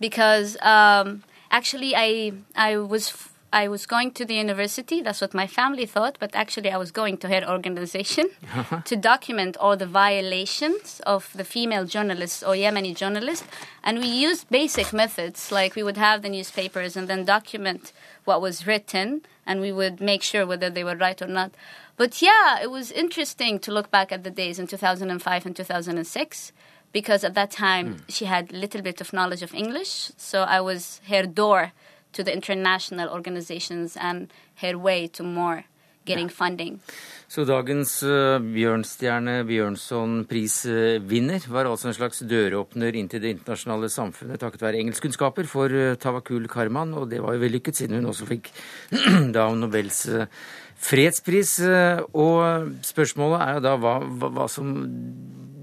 because um, actually I I was I was going to the university. That's what my family thought, but actually I was going to her organization to document all the violations of the female journalists or Yemeni journalists, and we used basic methods like we would have the newspapers and then document what was written, and we would make sure whether they were right or not. But yeah, it was interesting to look back at the days in 2005 and 2006 because at that time mm. she had a little bit of knowledge of English. So I was her door to the international organizations and her way to more getting yeah. funding. Så dagens uh, Bjørnstjerne Bjørnson-prisvinner var altså en slags døråpner inn til det internasjonale samfunnet takket være engelskkunnskaper for uh, Tawakul Karman, og det var jo vellykket siden hun også fikk da Nobels uh, fredspris. Eh, og spørsmålet er jo da hva, hva, hva, som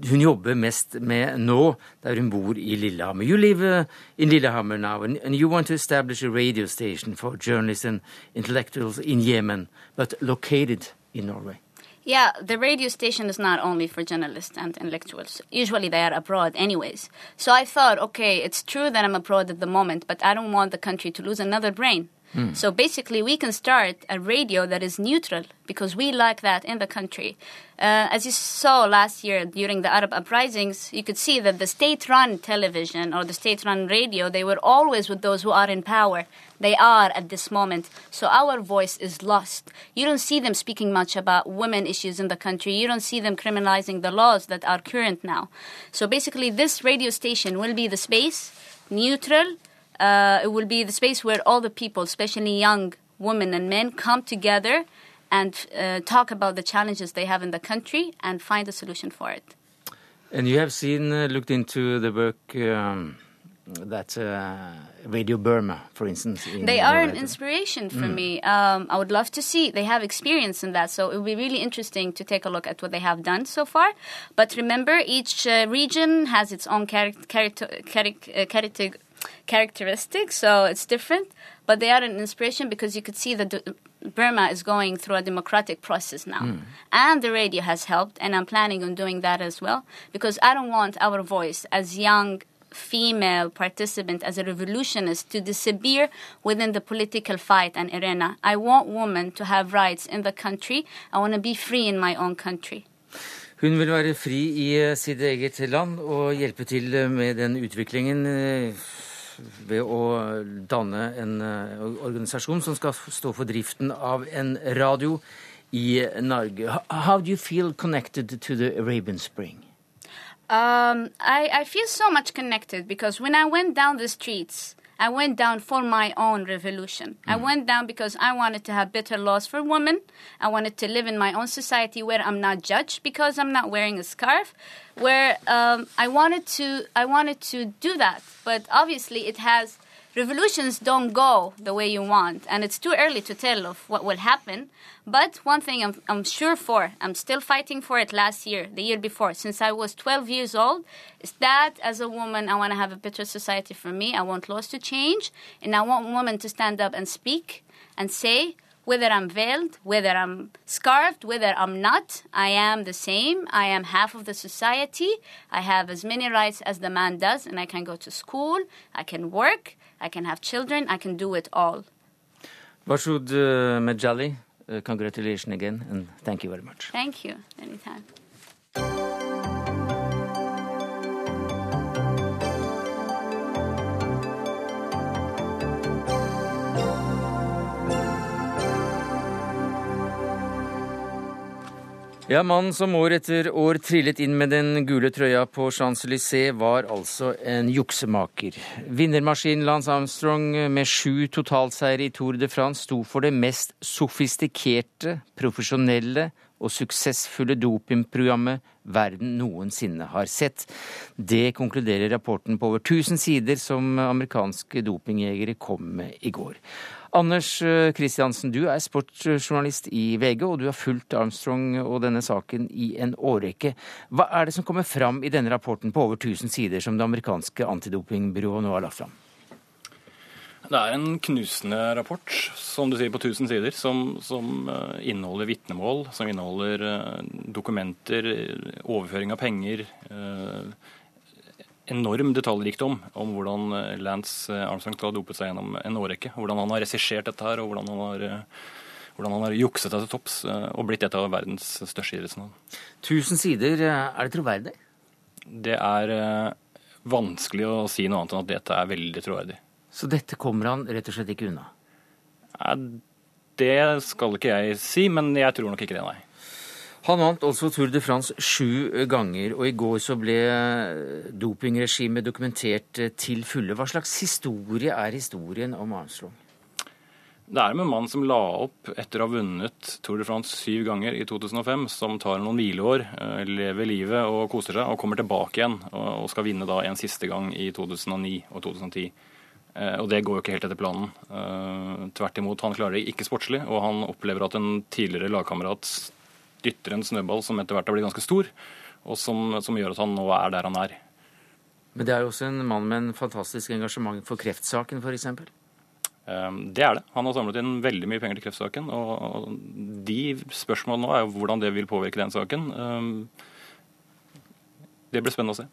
hun jobber mest med nå, der hun bor i Lillehammer. You live uh, in Lillehammer now, and, and you want to establish a radio station for journalists and intellectuals in Yemen, but located in Norway. Yeah, the radio station is not only for journalists and intellectuals. Usually they are abroad, anyways. So I thought, okay, it's true that I'm abroad at the moment, but I don't want the country to lose another brain. Mm. So basically, we can start a radio that is neutral because we like that in the country. Uh, as you saw last year during the Arab uprisings, you could see that the state run television or the state run radio, they were always with those who are in power. They are at this moment. So our voice is lost. You don't see them speaking much about women issues in the country. You don't see them criminalizing the laws that are current now. So basically, this radio station will be the space, neutral. Uh, it will be the space where all the people, especially young women and men, come together and uh, talk about the challenges they have in the country and find a solution for it. And you have seen, uh, looked into the work um, that uh, Radio Burma, for instance. they are an inspiration for mm. me. Um, I would love to see. They have experience in that, so it would be really interesting to take a look at what they have done so far. But remember, each uh, region has its own character, character, character, characteristics, so it's different. But they are an inspiration because you could see that Burma is going through a democratic process now. Mm. And the radio has helped, and I'm planning on doing that as well because I don't want our voice as young female participant as a revolutionist to disappear within the political fight and arena. I want women to have rights in the country. I want to be free in my own country. Hun vil være fri i eh, sitt eget land og hjelpe til eh, med den utviklingen eh, ved å danne en organisasjon som skal stå for driften av en radio i Norge. How do you feel connected to the Arabian Spring? Um, I, I feel so much connected because when I went down the streets, I went down for my own revolution. Mm. I went down because I wanted to have better laws for women. I wanted to live in my own society where I'm not judged because I'm not wearing a scarf. Where um, I wanted to, I wanted to do that, but obviously it has revolutions don't go the way you want, and it's too early to tell of what will happen. But one thing I'm, I'm sure for, I'm still fighting for it last year, the year before, since I was 12 years old, is that as a woman, I want to have a better society for me. I want laws to change, and I want women to stand up and speak and say, whether I'm veiled, whether I'm scarfed, whether I'm not, I am the same. I am half of the society. I have as many rights as the man does, and I can go to school, I can work, I can have children, I can do it all. Washoud uh, Medjali, uh, congratulations again, and thank you very much. Thank you. Anytime. Ja, Mannen som år etter år trillet inn med den gule trøya på Champs-Élysées, var altså en juksemaker. Vinnermaskinen Lance Armstrong med sju totalseiere i Tour de France sto for det mest sofistikerte, profesjonelle og suksessfulle dopingprogrammet verden noensinne har sett. Det konkluderer rapporten på over 1000 sider som amerikanske dopingjegere kom med i går. Anders Kristiansen, eh, du er sportsjournalist i VG, og du har fulgt Armstrong og denne saken i en årrekke. Hva er det som kommer fram i denne rapporten på over 1000 sider som det amerikanske antidopingbyrået nå har lagt fram? Det er en knusende rapport, som du sier, på 1000 sider, som, som eh, inneholder vitnemål, som inneholder eh, dokumenter, overføring av penger, enorm detaljrikdom om hvordan eh, Lance eh, Armstrong skal ha dopet seg gjennom en årrekke. Hvordan han har regissert dette her, og hvordan han har, eh, hvordan han har jukset seg til topps og blitt et av verdens største idrettsnavn. Tusen sider, er det troverdig? Det er vanskelig å si noe annet enn at dette er veldig troverdig. Så dette kommer han rett og slett ikke unna? Det skal ikke jeg si, men jeg tror nok ikke det, nei. Han vant også Tour de France sju ganger, og i går så ble dopingregimet dokumentert til fulle. Hva slags historie er historien om Armstrong? Det er med en mann som la opp etter å ha vunnet Tour de France syv ganger i 2005, som tar noen hvileår, eh, lever livet og koser seg, og kommer tilbake igjen og skal vinne da en siste gang i 2009 og 2010. Eh, og det går jo ikke helt etter planen. Eh, tvert imot, han klarer det ikke sportslig, og han opplever at en tidligere lagkamerat dytter en snøball som etter hvert har blitt ganske stor, og som, som gjør at han nå er der han er. Men det er jo også en mann med en fantastisk engasjement for kreftsaken, f.eks.? Ehm, det er det. Han har samlet inn veldig mye penger til kreftsaken. Og de spørsmålene nå er jo hvordan det vil påvirke den saken. Ehm, det blir spennende å se.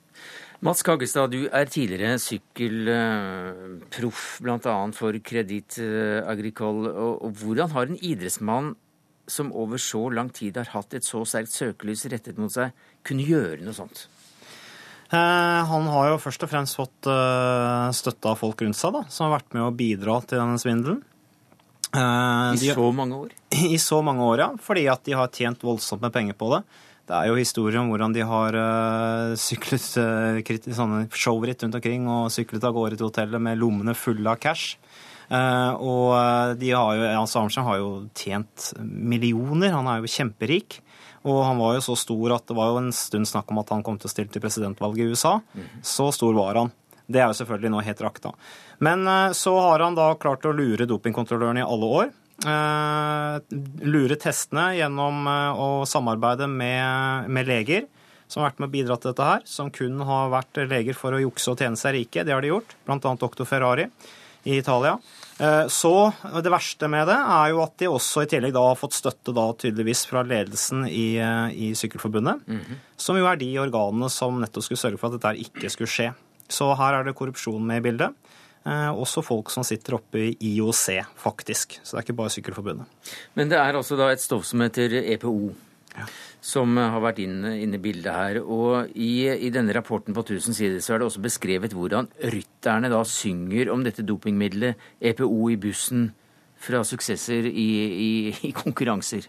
Mats Kaggestad, du er tidligere sykkelproff, bl.a. for Kreditt Agricole. Og hvordan har en idrettsmann som over så lang tid har hatt et så sterkt søkelys rettet mot seg, kunne gjøre noe sånt? Eh, han har jo først og fremst fått eh, støtte av folk rundt seg, da, som har vært med å bidra til denne svindelen. Eh, I så mange år? I så mange år, ja. Fordi at de har tjent voldsomt med penger på det. Det er jo historier om hvordan de har syklet showritt rundt omkring og syklet av gårde til hotellet med lommene fulle av cash. Og de har jo, altså Arntzen har jo tjent millioner, han er jo kjemperik. Og han var jo så stor at det var jo en stund snakk om at han kom til å stille til presidentvalget i USA. Så stor var han. Det er jo selvfølgelig nå helt rakta. Men eh, så har han da klart å lure dopingkontrolløren i alle år. Eh, lure testene gjennom eh, å samarbeide med, med, leger som har vært med å bidra til dette her, som kun har vært leger for å jukse og tjene seg rike. Det har de gjort, Blant annet doktor Ferrari i Italia. Eh, så det verste med det er jo at de også i tillegg da har fått støtte da tydeligvis fra ledelsen i, eh, i Sykkelforbundet, mm -hmm. som jo er de organene som nettopp skulle sørge for at dette ikke skulle skje. Så her er det korrupsjon med i bildet. Eh, også folk som sitter oppe i IOC, faktisk. Så det er ikke bare Sykkelforbundet. Men det er altså da et stoff som heter EPO. Ja som har vært inne inne i bildet her. Og i, i, denne rapporten på 1000 sider så er det også beskrevet hvordan rytterne da synger om dette dopingmiddelet EPO i bussen fra suksesser i, i, i konkurranser.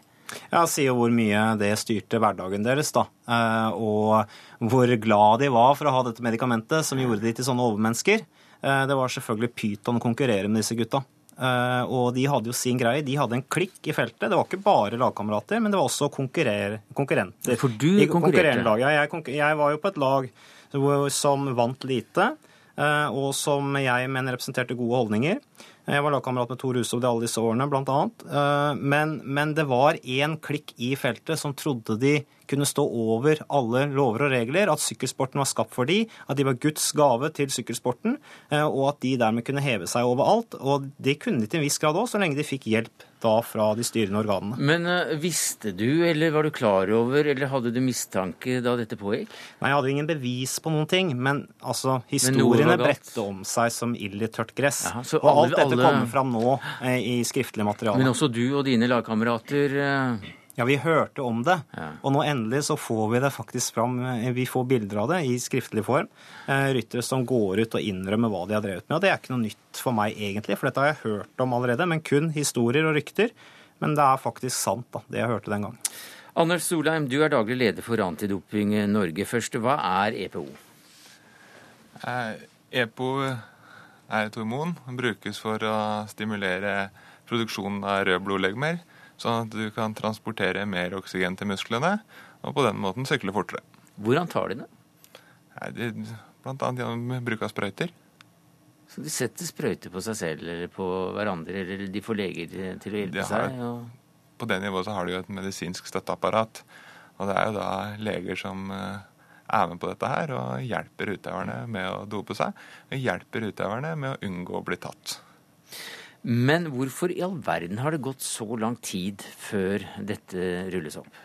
Ja, sier hvor mye det styrte hverdagen deres, da. Eh, og hvor glad de var for å ha dette medikamentet som gjorde de til sånne overmennesker. Eh, det var selvfølgelig pyton å konkurrere med disse gutta. Uh, og de hadde jo sin greie. De hadde en klikk i feltet. Det var ikke bare lagkamerater, men det var også konkurrenter. For du konkurrerte? Jeg, jeg, var jo på et lag som vant lite, uh, og som jeg mener representerte gode holdninger. Jeg var lagkamerat med Tor Hushovd i alle disse årene, annet. Uh, men, men det var én klikk i feltet som trodde de kunne stå over alle lover og regler, at sykkelsporten var skapt for de, at de var Guds gave til sykkelsporten, eh, og at de dermed kunne heve seg over alt. Og det kunne de til en viss grad òg, så lenge de fikk hjelp da fra de styrende organene. Men uh, visste du, eller var du klar over, eller hadde du mistanke da dette pågikk? Nei, jeg hadde ingen bevis på noen ting, men altså, historiene bredte om seg som ild i tørt gress. Jaha, og alle, alt dette alle... kommer fram nå eh, i skriftlig materiale. Men også du og dine lagkamerater eh ja, vi hørte om det. Ja. Og nå endelig så får vi det faktisk fram. Eh, vi får bilder av det i skriftlig form. Eh, ryttere som går ut og innrømmer hva de har drevet med. Og det er ikke noe nytt for meg egentlig, for dette har jeg hørt om allerede. Men kun historier og rykter. Men det er faktisk sant, da, det jeg hørte den gangen. Anders Solheim, du er daglig leder for Antidoping Norge. Først, hva er EPO? Eh, EPO er et hormon. Brukes for å stimulere produksjonen av røde blodlegemer sånn at du kan transportere mer oksygen til musklene, og på den måten sykle fortere. Hvordan tar de det? Nei, de, blant annet gjennom bruk av sprøyter. Så de setter sprøyter på seg selv eller på hverandre, eller de får leger til å hjelpe seg? Og... På det nivået så har de jo et medisinsk støtteapparat. Og det er jo da leger som eh, er med på dette her og hjelper utøverne med å dope seg. Og hjelper utøverne med å unngå å bli tatt. Men hvorfor i all verden har det gått så lang tid før dette rulles opp?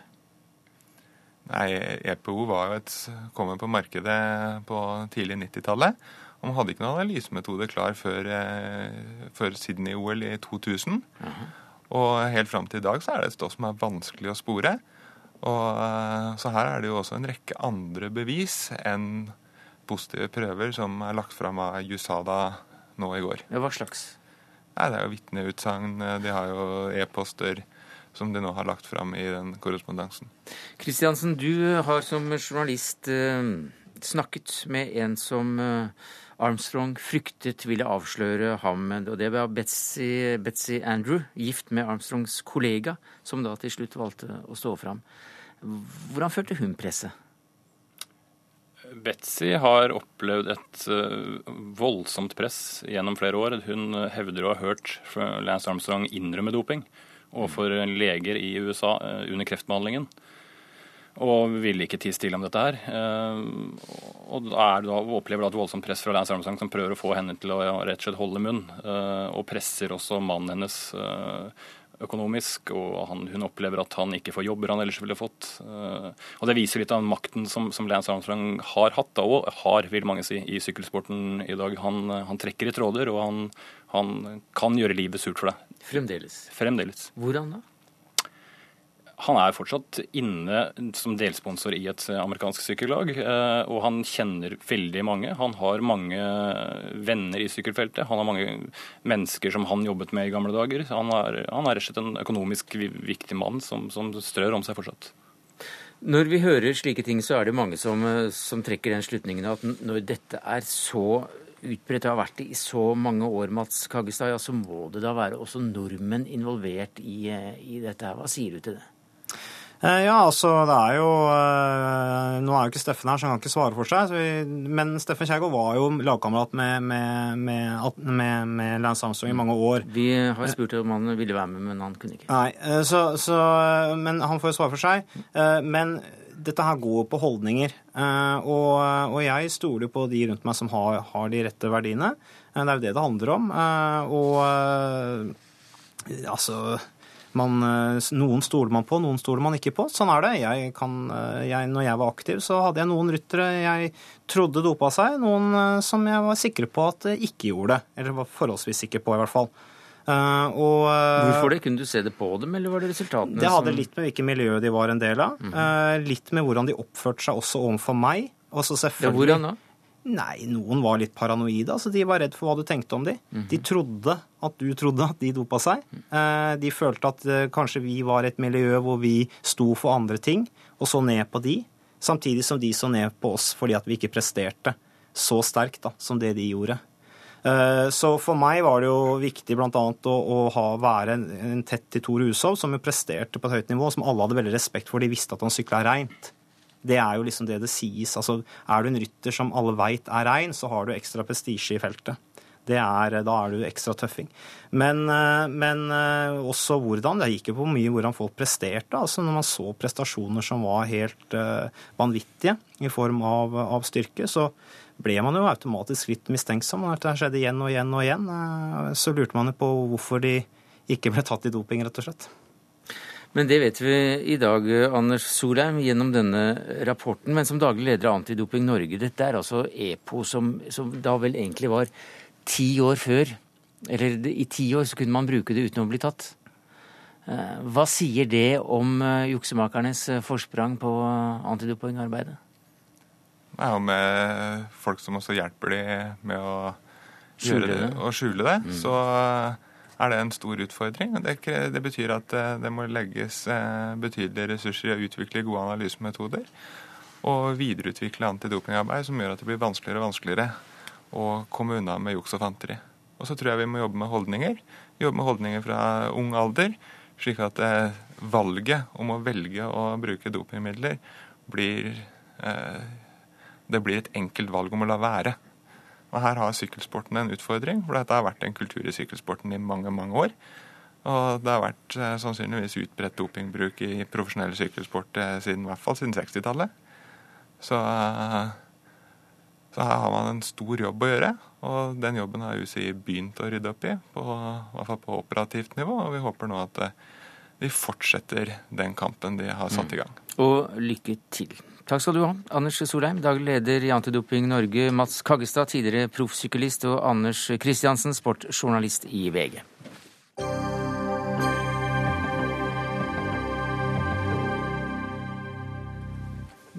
Nei, EPO var jo et, kom på markedet på tidlig 90-tallet. Og man hadde ikke noen analysemetode klar før, eh, før Sydney-OL i 2000. Uh -huh. Og helt fram til i dag så er det et stoff som er vanskelig å spore. Og, eh, så her er det jo også en rekke andre bevis enn positive prøver som er lagt fram av USADA nå i går. Ja, hva slags? Nei, Det er jo vitneutsagn. De har jo e-poster som de nå har lagt fram i den korrespondansen. Kristiansen, du har som journalist eh, snakket med en som eh, Armstrong fryktet ville avsløre ham. og Det var Betzy, Betzy Andrew, gift med Armstrongs kollega, som da til slutt valgte å stå fram. Hvordan følte hun presset? Betzy har opplevd et uh, voldsomt press gjennom flere år. Hun hevder å ha hørt Lance Armstrong innrømme doping overfor leger i USA uh, under kreftbehandlingen. Og ville ikke tie stille om dette her. Uh, og er da, opplever da et voldsomt press fra Lance Armstrong, som prøver å få henne til å rett og slett holde munn. og presser også mannen hennes økonomisk, og han, hun opplever at han ikke får jobber han ellers ville fått. Eh, og Det viser litt av makten som, som Lance Armstrong har hatt, da, og har, vil mange si, i sykkelsporten i dag. Han, han trekker i tråder, og han, han kan gjøre livet surt for deg. Fremdeles. Fremdeles. Hvordan da? Han er fortsatt inne som delsponsor i et amerikansk sykkellag, eh, og han kjenner veldig mange. Han har mange venner i sykkelfeltet. Han har mange mennesker som han jobbet med i gamle dager. Han er, han er rett og slett en økonomisk viktig mann som, som strør om seg fortsatt. Når vi hører slike ting, så er det mange som, eh, som trekker den slutningen at når dette er så utbredt og har vært det i så mange år, Mats Kaggestad, ja, så må det da være også nordmenn involvert i, eh, i dette her. Hva sier du til det? Eh, ja, altså det er jo eh, Nå er jo ikke Steffen her, så han kan ikke svare for seg. Vi, men Steffen Kjærgaard var jo lagkamerat med, med, med, med, med Lance Armstrong i mange år. Vi har spurt om han ville være med, men han kunne ikke. Nei, eh, så, så, Men han får jo svare for seg. Men dette her går på holdninger. Og, og jeg stoler på de rundt meg som har, har, de rette verdiene. Det er jo det det handler om. Og altså man, eh, noen stoler man på, noen stoler man ikke på. Sånn er det. Jeg kan, eh, jeg, når jeg var aktiv, så hadde jeg noen ryttere jeg trodde dopa seg, noen eh, som jeg var sikre på at ikke gjorde det. Eller var forholdsvis sikker på, i hvert fall. Uh, og, uh, Hvorfor det? Kunne du se det på dem, eller var det resultatene Det hadde som... litt med hvilket miljø de var en del av. Uh, litt med hvordan de oppførte seg også overfor meg. Også selvfølgelig... Ja, hvordan da? Nei, noen var litt paranoide. altså De var redd for hva du tenkte om dem. Mm -hmm. De trodde at du trodde at de dopa seg. Mm. De følte at eh, kanskje vi var et miljø hvor vi sto for andre ting, og så ned på de. Samtidig som de så ned på oss fordi at vi ikke presterte så sterkt da, som det de gjorde. Eh, så for meg var det jo viktig bl.a. Å, å ha, være en, en tett til Tor Hushov, som jo presterte på et høyt nivå, som alle hadde veldig respekt for. De visste at han sykla reint. Det er jo liksom det det sies. Altså, er du en rytter som alle veit er rein, så har du ekstra prestisje i feltet. Er, da er du ekstra tøffing. Men, eh, men, eh, også hvordan. Det gikk jo på mye hvordan folk presterte. altså Når man så prestasjoner som var helt uh, vanvittige i form av, av, styrke, så ble man jo automatisk litt mistenksom. Når det skjedde igjen og igjen og igjen, så lurte man jo på hvorfor de ikke ble tatt i doping, rett og slett. Men det vet vi i dag, Anders Solheim, gjennom denne rapporten. Men som daglig leder av Antidoping Norge, dette er altså EPO som, som da vel egentlig var ti år før. Eller i ti år så kunne man bruke det uten å bli tatt. Eh, hva sier det om eh, juksemakernes eh, forsprang på antidopingarbeidet? Det er jo med folk som også hjelper de med å skjule det. Skjule det. Mm. Så er det en stor utfordring. Det, det betyr at eh, det må legges eh, betydelige ressurser i å utvikle gode analysemetoder og videreutvikle antidopingarbeid som gjør at det blir vanskeligere og vanskeligere å komme unna med juks og fanteri. Og så tror jeg vi må jobbe med holdninger. Jobbe med holdninger fra ung alder, slik at eh, valget om å velge å bruke dopingmidler blir Det blir et enkelt valg om å la være. Og Her har sykkelsporten en utfordring, for dette har vært en kultur i sykkelsporten i mange mange år. Og det har vært eh, sannsynligvis utbredt dopingbruk i profesjonell sykkelsport eh, siden, i hvert fall siden 60-tallet. Så, eh, så, her har man en stor jobb å gjøre, og den jobben har UCI begynt å rydde opp i, på, i hvert fall på operativt nivå. Og vi håper nå at vi fortsetter den kampen de har satt i gang. Mm. Og lykke til. Takk skal du ha, Anders Solheim, daglig leder i Antidoping Norge, Mats Kaggestad, tidligere proffsyklist, og Anders Kristiansen, sportsjournalist i VG.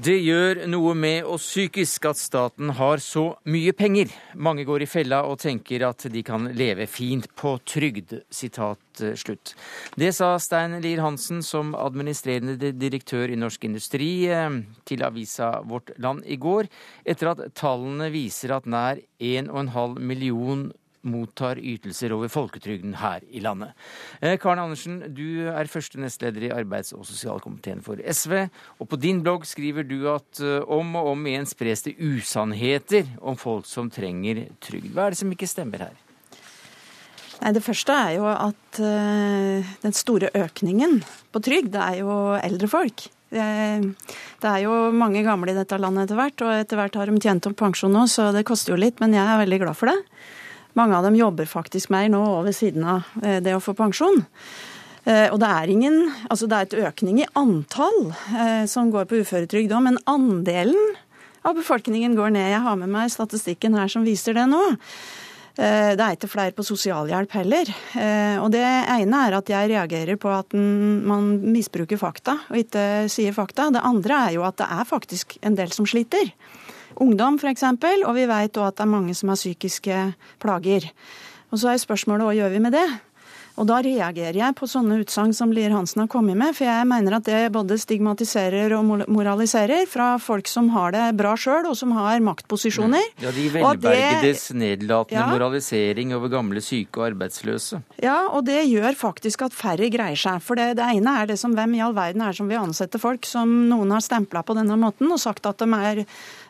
Det gjør noe med oss psykisk at staten har så mye penger. Mange går i fella og tenker at de kan leve fint på trygd. Eh, slutt. Det sa Stein Lier Hansen som administrerende direktør i Norsk Industri eh, til avisa Vårt Land i går, etter at tallene viser at nær 1,5 million mottar ytelser over folketrygden her i landet. Eh, Karen Andersen, du er første nestleder i arbeids- og sosialkomiteen for SV. Og på din blogg skriver du at eh, om og om igjen spres det usannheter om folk som trenger trygd. Hva er det som ikke stemmer her? Nei, Det første er jo at uh, den store økningen på trygd, det er jo eldre folk. Det er jo mange gamle i dette landet etter hvert, og etter hvert har de tjent opp pensjon nå, så det koster jo litt, men jeg er veldig glad for det. Mange av dem jobber faktisk mer nå og ved siden av eh, det å få pensjon. Eh, og det er, ingen, altså det er et økning i antall eh, som går på uføretrygd òg, men andelen av befolkningen går ned. Jeg har med meg statistikken her som viser det nå. Det er ikke flere på sosialhjelp heller. Og det ene er at jeg reagerer på at man misbruker fakta og ikke sier fakta. Det andre er jo at det er faktisk en del som sliter. Ungdom f.eks., og vi vet òg at det er mange som har psykiske plager. Og så er spørsmålet hva gjør vi med det? Og da reagerer jeg på sånne utsagn som Lier Hansen har kommet med, for jeg mener at det både stigmatiserer og moraliserer fra folk som har det bra sjøl, og som har maktposisjoner. Ja, De velbergedes det, nedlatende ja, moralisering over gamle syke og arbeidsløse. Ja, og det gjør faktisk at færre greier seg. For det, det ene er det som hvem i all verden er som vil ansette folk som noen har stempla på denne måten og sagt at de er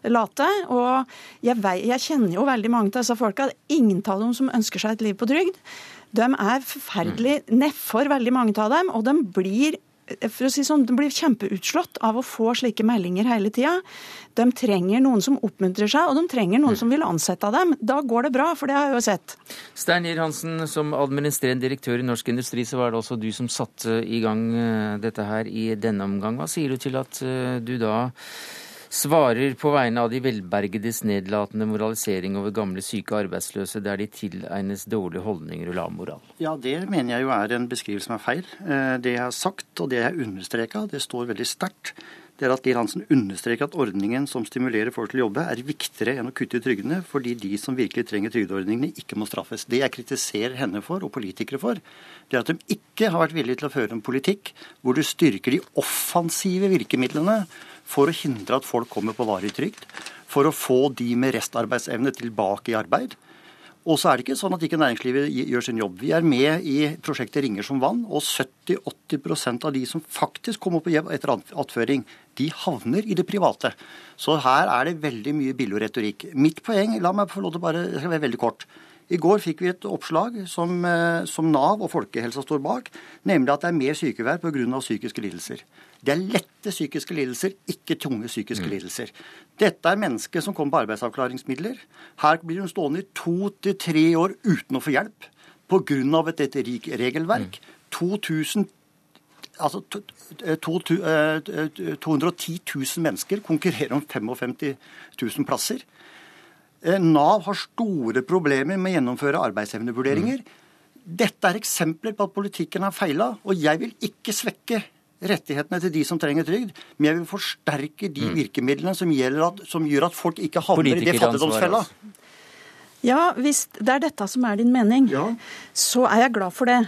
late. Og jeg, jeg kjenner jo veldig mange av disse folka. Ingen av dem som ønsker seg et liv på trygd. De er forferdelig nedfor, veldig mange av dem. Og de blir for å si sånn, De blir kjempeutslått av å få slike meldinger hele tida. De trenger noen som oppmuntrer seg, og de trenger noen som vil ansette dem. Da går det bra, for det har jeg jo sett. Stein Lier Hansen, som administrerende direktør i Norsk Industri, så var det også du som satte i gang eh, dette her i denne omgang. Hva sier du til at eh, du da svarer på vegne av de velbergedes nedlatende moralisering over gamle syke arbeidsløse, der de tilegnes dårlige holdninger og lav moral. Ja, det mener jeg jo er en beskrivelse som er feil. Eh, det jeg har sagt og det jeg har understreka, det står veldig sterkt. Det er at Lier Hansen understreker at ordningen som stimulerer folk til å jobbe, er viktigere enn å kutte i trygdene, fordi de som virkelig trenger trygdeordningene, ikke må straffes. Det jeg kritiserer henne for, og politikere for, det er at de ikke har vært villige til å føre en politikk hvor du styrker de offensive virkemidlene for å hindre at folk kommer på varig trygd, for å få de med restarbeidsevne tilbake i arbeid. Og så er det ikke sånn at ikke næringslivet gjør sin jobb. Vi er med i prosjektet Ringer som vann, og 70-80% av de som faktisk kommer på jobb etter attføring, de havner i det private. Så her er det veldig mye billig retorikk. Mitt poeng, la meg få lov til bare, jeg skal være veldig kort. I går fikk vi et oppslag som, eh, som Nav og Folkehelsa står bak, nemlig at det er mer sykevær pga. psykiske lidelser. Det er lette psykiske lidelser, ikke tunge psykiske mm. lidelser. Dette er mennesker som kommer på arbeidsavklaringsmidler. Her blir hun stående i to til tre år uten å få hjelp pga. et dette regelverk. Mm. 2000 Altså 210 000 eh, mennesker konkurrerer om 55 000 plasser. Eh, Nav har store problemer med å gjennomføre arbeidsevnevurderinger. Mm. Dette er eksempler på at politikken har feila, og jeg vil ikke svekke rettighetene til de som trenger trygd, men jeg vil forsterke de mm. virkemidlene som, at, som gjør at folk ikke havner i det fattigdomsfella. Ja, hvis det er dette som er din mening, ja. så er jeg glad for det.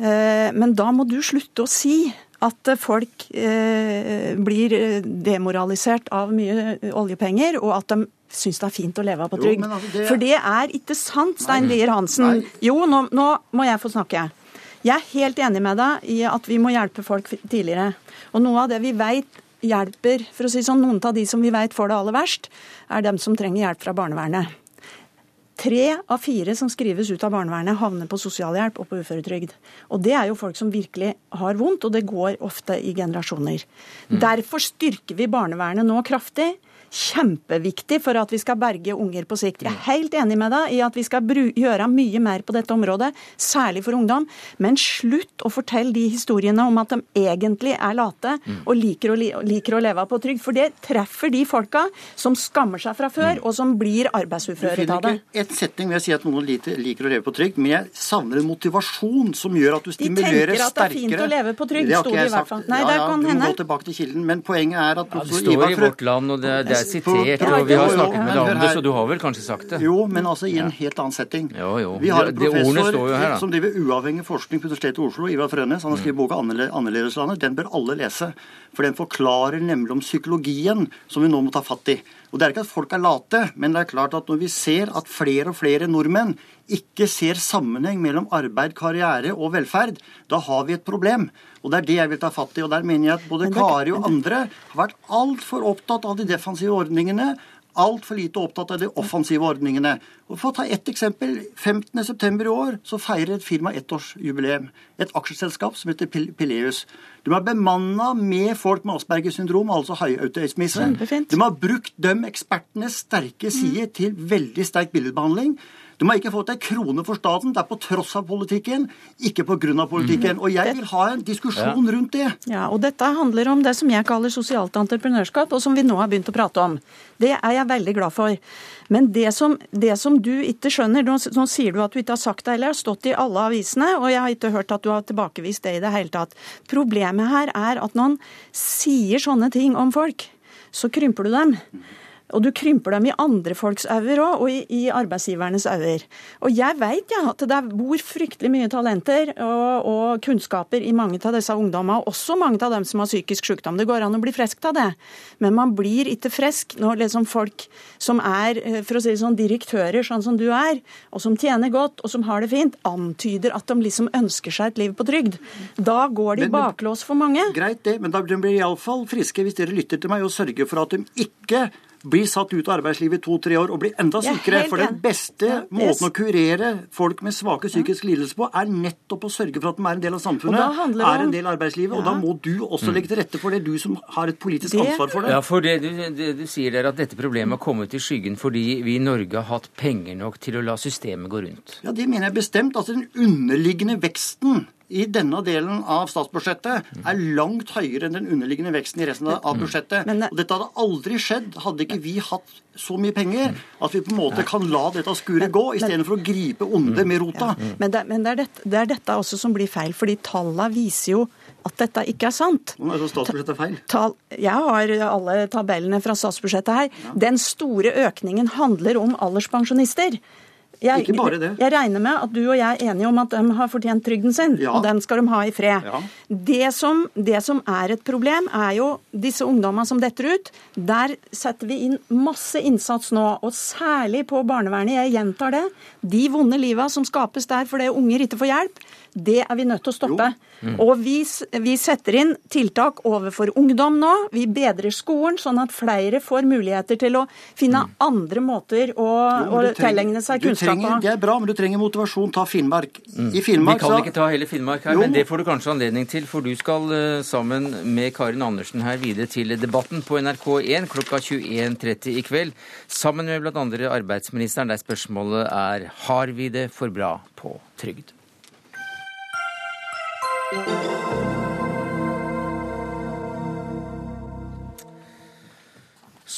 Eh, men da må du slutte å si at folk eh, blir demoralisert av mye oljepenger, og at de syns det er fint å leve av på trygd. Altså det... For det er ikke sant, Stein Lier Hansen. Nei. Jo, nå, nå må jeg få snakke. Jeg er helt enig med deg i at vi må hjelpe folk tidligere. Og noe av det vi vet hjelper, for å si sånn, noen av de som vi vet får det aller verst, er dem som trenger hjelp fra barnevernet. Tre av fire som skrives ut av barnevernet, havner på sosialhjelp og på uføretrygd. Og det er jo folk som virkelig har vondt, og det går ofte i generasjoner. Mm. Derfor styrker vi barnevernet nå kraftig kjempeviktig for at vi skal berge unger på sikt. Jeg er helt enig med deg i at vi skal gjøre mye mer på dette området, særlig for ungdom. Men slutt å fortelle de historiene om at de egentlig er late og liker å, liker å leve på trygd. For det treffer de folka som skammer seg fra før, og som blir arbeidsuføre av det. Du finner ikke Et setning ved å si at noen liker å leve på trygd, men jeg savner en motivasjon som gjør at du stimulerer sterkere. De tenker at det er fint å leve på trygd, sto det i hvert fall. Nei, ja, ja, du må gå tilbake til kilden, men poenget er at ja, Det står i Vårt Land, og det, det er sitert, og vi har snakket med deg om det, så du har vel kanskje sagt det? Jo, men altså i en helt annen setting. Jo, jo. Vi har en professor her, som driver uavhengig forskning på Universitetet i Oslo, Ivar Frønes. Han har skrevet boka 'Annerledeslandet'. Den bør alle lese. For den forklarer nemlig om psykologien som vi nå må ta fatt i. Og Det er ikke at folk er late, men det er klart at når vi ser at flere og flere nordmenn ikke ser sammenheng mellom arbeid, karriere og velferd, da har vi et problem. Og Det er det jeg vil ta fatt i. og Der mener jeg at både Kari og andre har vært altfor opptatt av de defensive ordningene. Altfor lite opptatt av de offensive ordningene. Og For å ta ett eksempel. 15.9. i år så feirer et firma ettårsjubileum. Et aksjeselskap som heter Pileus. De har bemanna med folk med Aspergers syndrom, altså høyautisme. De har brukt de ekspertenes sterke side til veldig sterk billedbehandling. De har ikke fått ei krone for staten. Det er på tross av politikken, ikke av politikken. Og jeg vil ha en diskusjon rundt det. Ja, og dette handler om det som jeg kaller sosialt entreprenørskap, og som vi nå har begynt å prate om. Det er jeg veldig glad for. Men det som, det som du ikke skjønner nå, nå sier du at du ikke har sagt det heller, har stått i alle avisene, og jeg har ikke hørt at du har tilbakevist det i det hele tatt. Problemet her er at når man sier sånne ting om folk, så krymper du dem. Og du krymper dem i andre folks øyne òg, og i, i arbeidsgivernes øyne. Og jeg veit ja, at det bor fryktelig mye talenter og, og, kunnskaper i mange av disse ungdommene, og også mange av dem som har psykisk sykdom. Det går an å bli frisk av det, men man blir ikke frisk når liksom folk som er for å si sånn, direktører, sånn som du er, og som tjener godt og som har det fint, antyder at de liksom ønsker seg et liv på trygd. Da går de baklås for mange. Greit det, men da blir de iallfall friske hvis dere lytter til meg og sørger for at de ikke blir satt ut av arbeidslivet i to-tre år og blir enda sykere. For den beste ja, måten å kurere folk med svake psykiske lidelser på, er nettopp å sørge for at de er en del av samfunnet, er en del av arbeidslivet. Ja. Og da må du også legge til rette for det, du som har et politisk det... ansvar for det. Ja, for det du, det, du sier der at dette problemet har kommet i skyggen fordi vi i Norge har hatt penger nok til å la systemet gå rundt. Ja, det mener jeg bestemt. Altså den underliggende veksten i denne delen av statsbudsjettet er langt høyere enn den underliggende veksten i resten av budsjettet. Og dette hadde aldri skjedd hadde ikke vi hatt så mye penger at vi på en måte kan la dette skuret gå, istedenfor å gripe onde med rota. Ja. Men, det, men det, er dette, det, er dette, også som blir feil, fordi tallene viser jo at dette ikke er sant. Statsbudsjettet er det statsbudsjettet feil? Tal, jeg har alle tabellene fra statsbudsjettet her. Ja. Den store økningen handler om alderspensjonister. Jeg, ikke bare det. Jeg regner med at du og jeg er enige om at de har fortjent trygden sin, ja. og den skal de ha i fred. Ja. Det, som, det, som, er et problem, er jo disse ungdommene som detter ut. Der setter vi inn masse innsats nå, og særlig på barnevernet. Jeg gjentar det. De vonde liva som skapes der fordi unger ikke får hjelp, det er vi nødt til å stoppe. Mm. Og vi, vi, setter inn tiltak overfor ungdom nå. Vi bedrer skolen, sånn at flere får muligheter til å finne mm. andre måter å, jo, å tilegne seg kunnskap på. Det er bra, men du trenger motivasjon. Ta Finnmark. Mm. I Finnmark vi kan så... ikke ta hele Finnmark her, jo. men det får du kanskje anledning til. For du skal uh, sammen med Karin Andersen her videre til debatten på NRK1 klokka 21.30 i kveld. Sammen med bl.a. arbeidsministeren, der spørsmålet er har vi det for bra på trygd.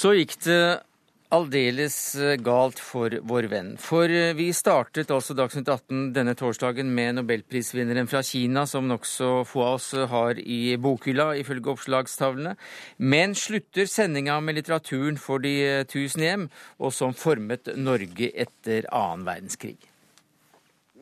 Så gikk det aldeles eh, galt for vår venn. For eh, vi startet altså Dagsnytt 18 denne torsdagen med nobelprisvinneren fra Kina, som nokså få av oss har i bokhylla, ifølge oppslagstavlene, men slutter sendinga med litteraturen for de eh, tusen hjem, og som formet Norge etter annen verdenskrig.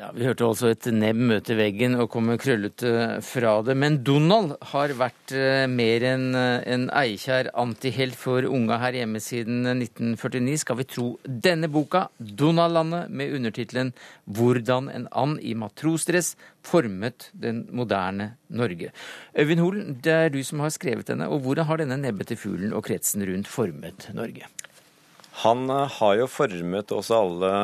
Ja, Vi hørte altså et nebb møte veggen og komme krøllete fra det. Men Donald har vært eh, mer enn eh, en eikjær antihelt for unga her hjemme siden 1949, skal vi tro denne boka, 'Donald-landet', med undertittelen 'Hvordan en and i matrosdress formet den moderne Norge'. Øyvind Holen, det er du som har skrevet denne, og hvordan har denne nebbete fuglen og kretsen rundt formet Norge? Han eh, har jo formet oss alle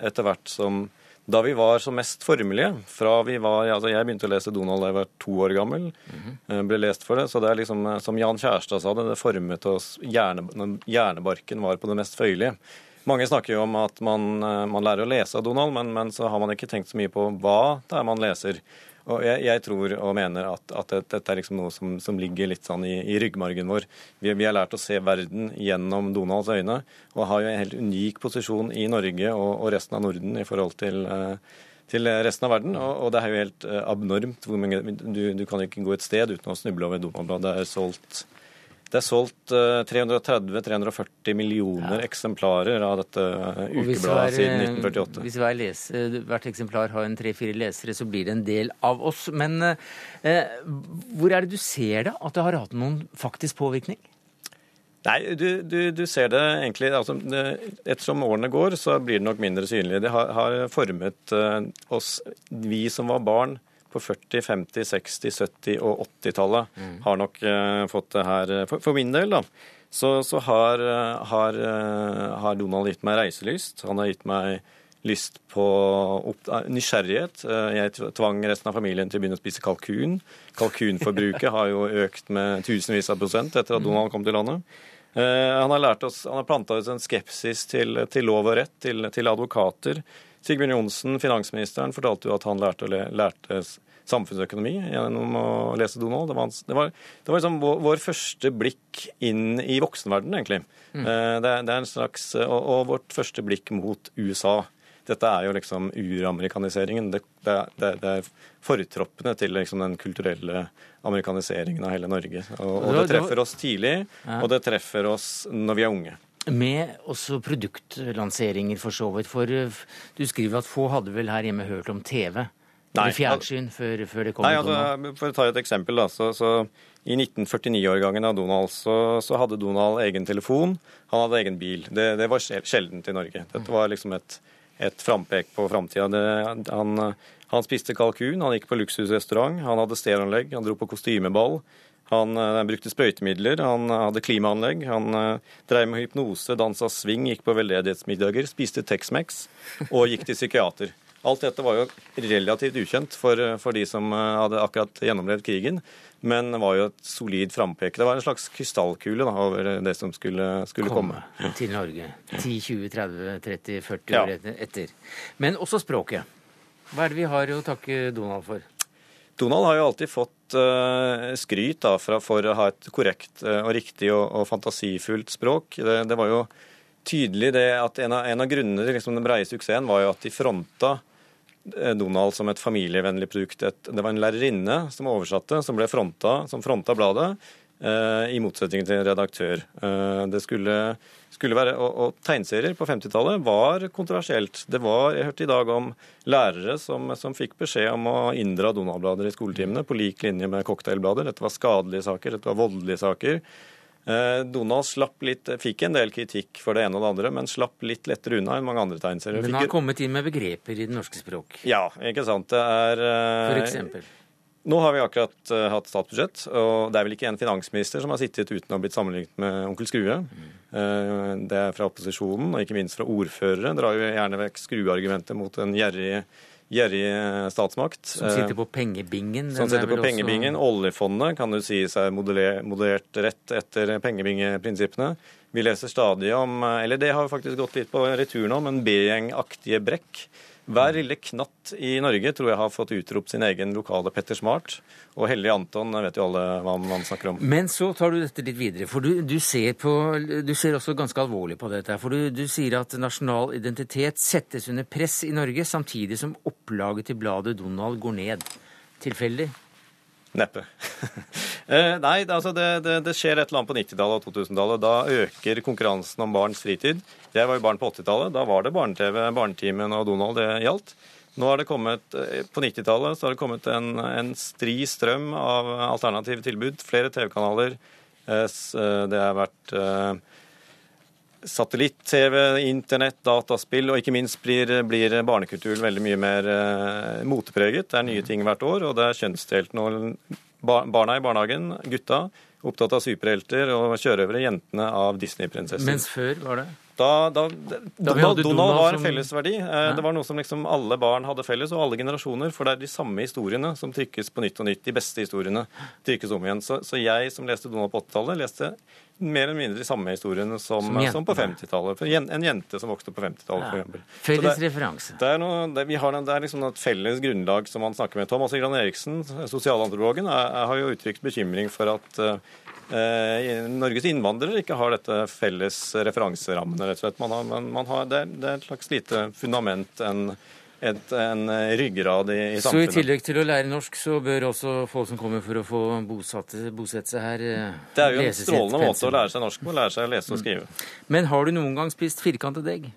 etter hvert som da vi var som mest formelige. Fra vi var, altså Jeg begynte å lese Donald da jeg var to år gammel. Mm -hmm. Ble lest for det. Så det er liksom, eh, som Jan Kjærstad sa det, det formet oss hjerne, Hjernebarken var på det mest føyelige. Mange snakker jo om at man, eh, man lærer å lese av Donald, men, men, så har man ikke tenkt så mye på hva det er man leser. Og jeg, jeg, tror og mener at, at dette er liksom noe som, som, ligger litt sånn i, i ryggmargen vår. Vi, vi, har lært å se verden gjennom Donalds øyne, og har jo en helt unik posisjon i Norge og, og resten av Norden i forhold til, eh, til resten av verden. Og, det er jo helt uh, abnormt. Du, du, kan ikke gå et sted uten å snuble over Donald-bladet. Det er solgt det er solgt 330-340 eh, millioner ja. eksemplarer av dette eh, ukebladet siden 1948. Hvis hver lese, hvert eksemplar har en tre-fire lesere, så blir det en del av oss. Men eh, hvor er det du ser det, at det har hatt noen faktisk påvirkning? Nei, du, du, du, ser det egentlig altså, Ettersom årene går, så blir det nok mindre synlig. Det har, har formet oss, vi som var barn, på 40-, 50-, 60-, 70- og 80-tallet Mm. har nok eh, fått det her eh, For, for min del, da, så, så har, eh, har, har Donald gitt meg reiselyst. Han har gitt meg lyst på nysgjerrighet. Jeg tvang resten av familien til å begynne å spise kalkun. Kalkunforbruket har jo økt med tusenvis av prosent etter at Donald kom til landet. Han har, lært oss, han har planta ut en skepsis til, til lov og rett, til, til advokater. Sigbjørn Johnsen, finansministeren, fortalte jo at han lærte, lærte samfunnsøkonomi gjennom å lese Donald. Det var, det var, det var liksom vår, vår første blikk inn i voksenverdenen, egentlig. Mm. Eh, Det, er- det er en slags, og, og vårt første blikk mot USA. Dette er jo liksom uramerikaniseringen. Det, det, det, det er fortroppene til liksom den kulturelle amerikaniseringen av hele Norge. Og, og Det treffer oss tidlig, og det treffer oss når vi er unge. Med også produktlanseringer, for så vidt. For eh, du skriver at få hadde vel her hjemme hørt om TV Nei, eller fjernsyn før, før det kom. Nei, altså, For å ta et eksempel, da. Så, så I 1949-årgangen av Donald så, så hadde Donald egen telefon, han hadde egen bil. Det, det var sjeldent i Norge. Dette var liksom et, et frampek på framtida. Han, han spiste kalkun, han gikk på luksusrestaurant, han hadde stereoanlegg, han dro på kostymeball. Han eh, brukte sprøytemidler, han hadde klimaanlegg, han eh, drev med hypnose, dansa swing, gikk på veldedighetsmiddager, spiste Tex-Mex og gikk til psykiater. Alt dette var jo relativt ukjent for, for de som eh, hadde akkurat gjennomlevd krigen, men var jo et solid frampek. Det var en slags krystallkule da, over det som skulle, skulle komme. til Norge. 10, 20, 30, 30, 40 år ja. etter. Men også språket. Hva er det vi har å takke Donald for? Donald har jo alltid fått uh, skryt da, for, for å ha et korrekt uh, og riktig og, og fantasifullt språk. Det, det var jo tydelig det at en av, en av grunnene til liksom, den breie suksessen var jo at de fronta eh, Donald som et familievennlig produkt. Et, det var en lærerinne som oversatte, som ble fronta, som fronta bladet, i motsetning til en redaktør. Eh, det skulle, skulle være, og, og tegneserier på 50-tallet var kontroversielt. Det var, Jeg hørte i dag om lærere som, som fikk beskjed om å inndra Donald-blader i skoletimene, på lik linje med cocktailblader. Dette var skadelige saker, dette var voldelige saker. Eh, Donald slapp litt, fikk en del kritikk for det ene og det andre, men slapp litt lettere unna enn mange andre tegneserier. Men han har kommet inn med begreper i det norske språk. ja, ikke sant. Det er eh, For eksempel. Nå har vi akkurat uh, hatt statsbudsjett, og det er vel ikke en finansminister som har sittet uten å ha blitt sammenlignet med onkel Skrue. Eh, det er fra opposisjonen, og ikke minst fra ordførere. Drar jo gjerne vekk skrueargumentet mot en gjerrig, gjerrig eh, statsmakt. Som sitter på pengebingen. Som er sitter på pengebingen. også-. Oljefondet kan jo si seg modellert moderert rett etter pengebingeprinsippene. Vi leser stadig om, eller det har faktisk gått litt på retur nå, men B-gjengaktige brekk. Hver lille knatt i Norge tror jeg har fått utropt sin egen lokale Petter Smart. Og Hellig Anton vet jo alle hva man snakker om. Men så tar du dette litt videre, for du, du, ser, på, du ser også ganske alvorlig på dette. For du, du sier at nasjonal identitet settes under press i Norge, samtidig som opplaget til bladet Donald går ned. Tilfeldig? Neppe. Eh, Nei, altså det, det, det skjer et eller annet på 90-tallet og 2000-tallet. Da øker konkurransen om barns fritid. Jeg var jo barn på 80-tallet. Da var det barne-TV, Barnetimen og Donald det gjaldt. Nå har det kommet, eh, På 90-tallet så har det kommet en, en stri strøm av alternative tilbud. Flere TV-kanaler. Eh, Det har vært satellitt-TV, internett, dataspill, og ikke minst blir, blir barnekulturen veldig mye mer eh, motepreget. Det er nye ting hvert år, og det er kjønnsdelt nå. Bar barna i barnehagen, gutta, opptatt av superhelter og sjørøvere, jentene av Disney-prinsesser. Mens før var det? Da, da, Da Donald, Donald var en fellesverdi. Eh, Det var noe som liksom alle barn hadde felles, og alle generasjoner. For det er de samme historiene som trykkes på nytt og nytt. De beste historiene trykkes om igjen. Så, så jeg som leste Donald på 80-tallet, leste mer eller mindre de samme historiene som, Som som på 50-tallet. En jente som vokste på 50-tallet, Ja. Felles referanse. Det er, noe, det, har, det er liksom et felles grunnlag som man snakker med. Thomas Gran Eriksen, sosialantropologen, har jo uttrykt bekymring for at eh, Norges innvandrere ikke har dette felles referanserammene, rett og slett. Man har, man, man har, det, er, det et slags lite fundament, en, et, en ryggrad i, i Så i tillegg til å lære norsk, så bør også folk som kommer for å få bosatte, bosette seg her, eh, Det er jo en strålende måte å lære seg norsk på, lære seg å lese og skrive. Men har du noen gang spist firkantet egg?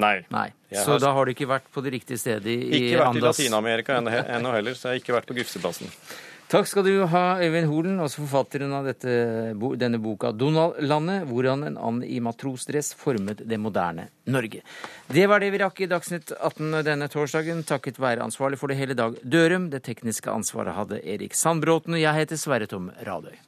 Nei. Nei. Så har- da har du ikke vært på det riktige stedet i, Andas? Ikke vært i Andas? Latin-Amerika ennå ennå heller, så jeg har ikke vært på Gufseplassen. Takk skal du ha, Øyvind Holen, også forfatteren av dette, denne boka 'Donald-landet', hvordan en and i matrosdress formet det moderne Norge. Det var det vi rakk i Dagsnytt 18 denne torsdagen, takket være ansvarlig for det hele Dag Dørum. Det tekniske ansvaret hadde Erik Sandbråten, og jeg heter Sverre Tom Radøy.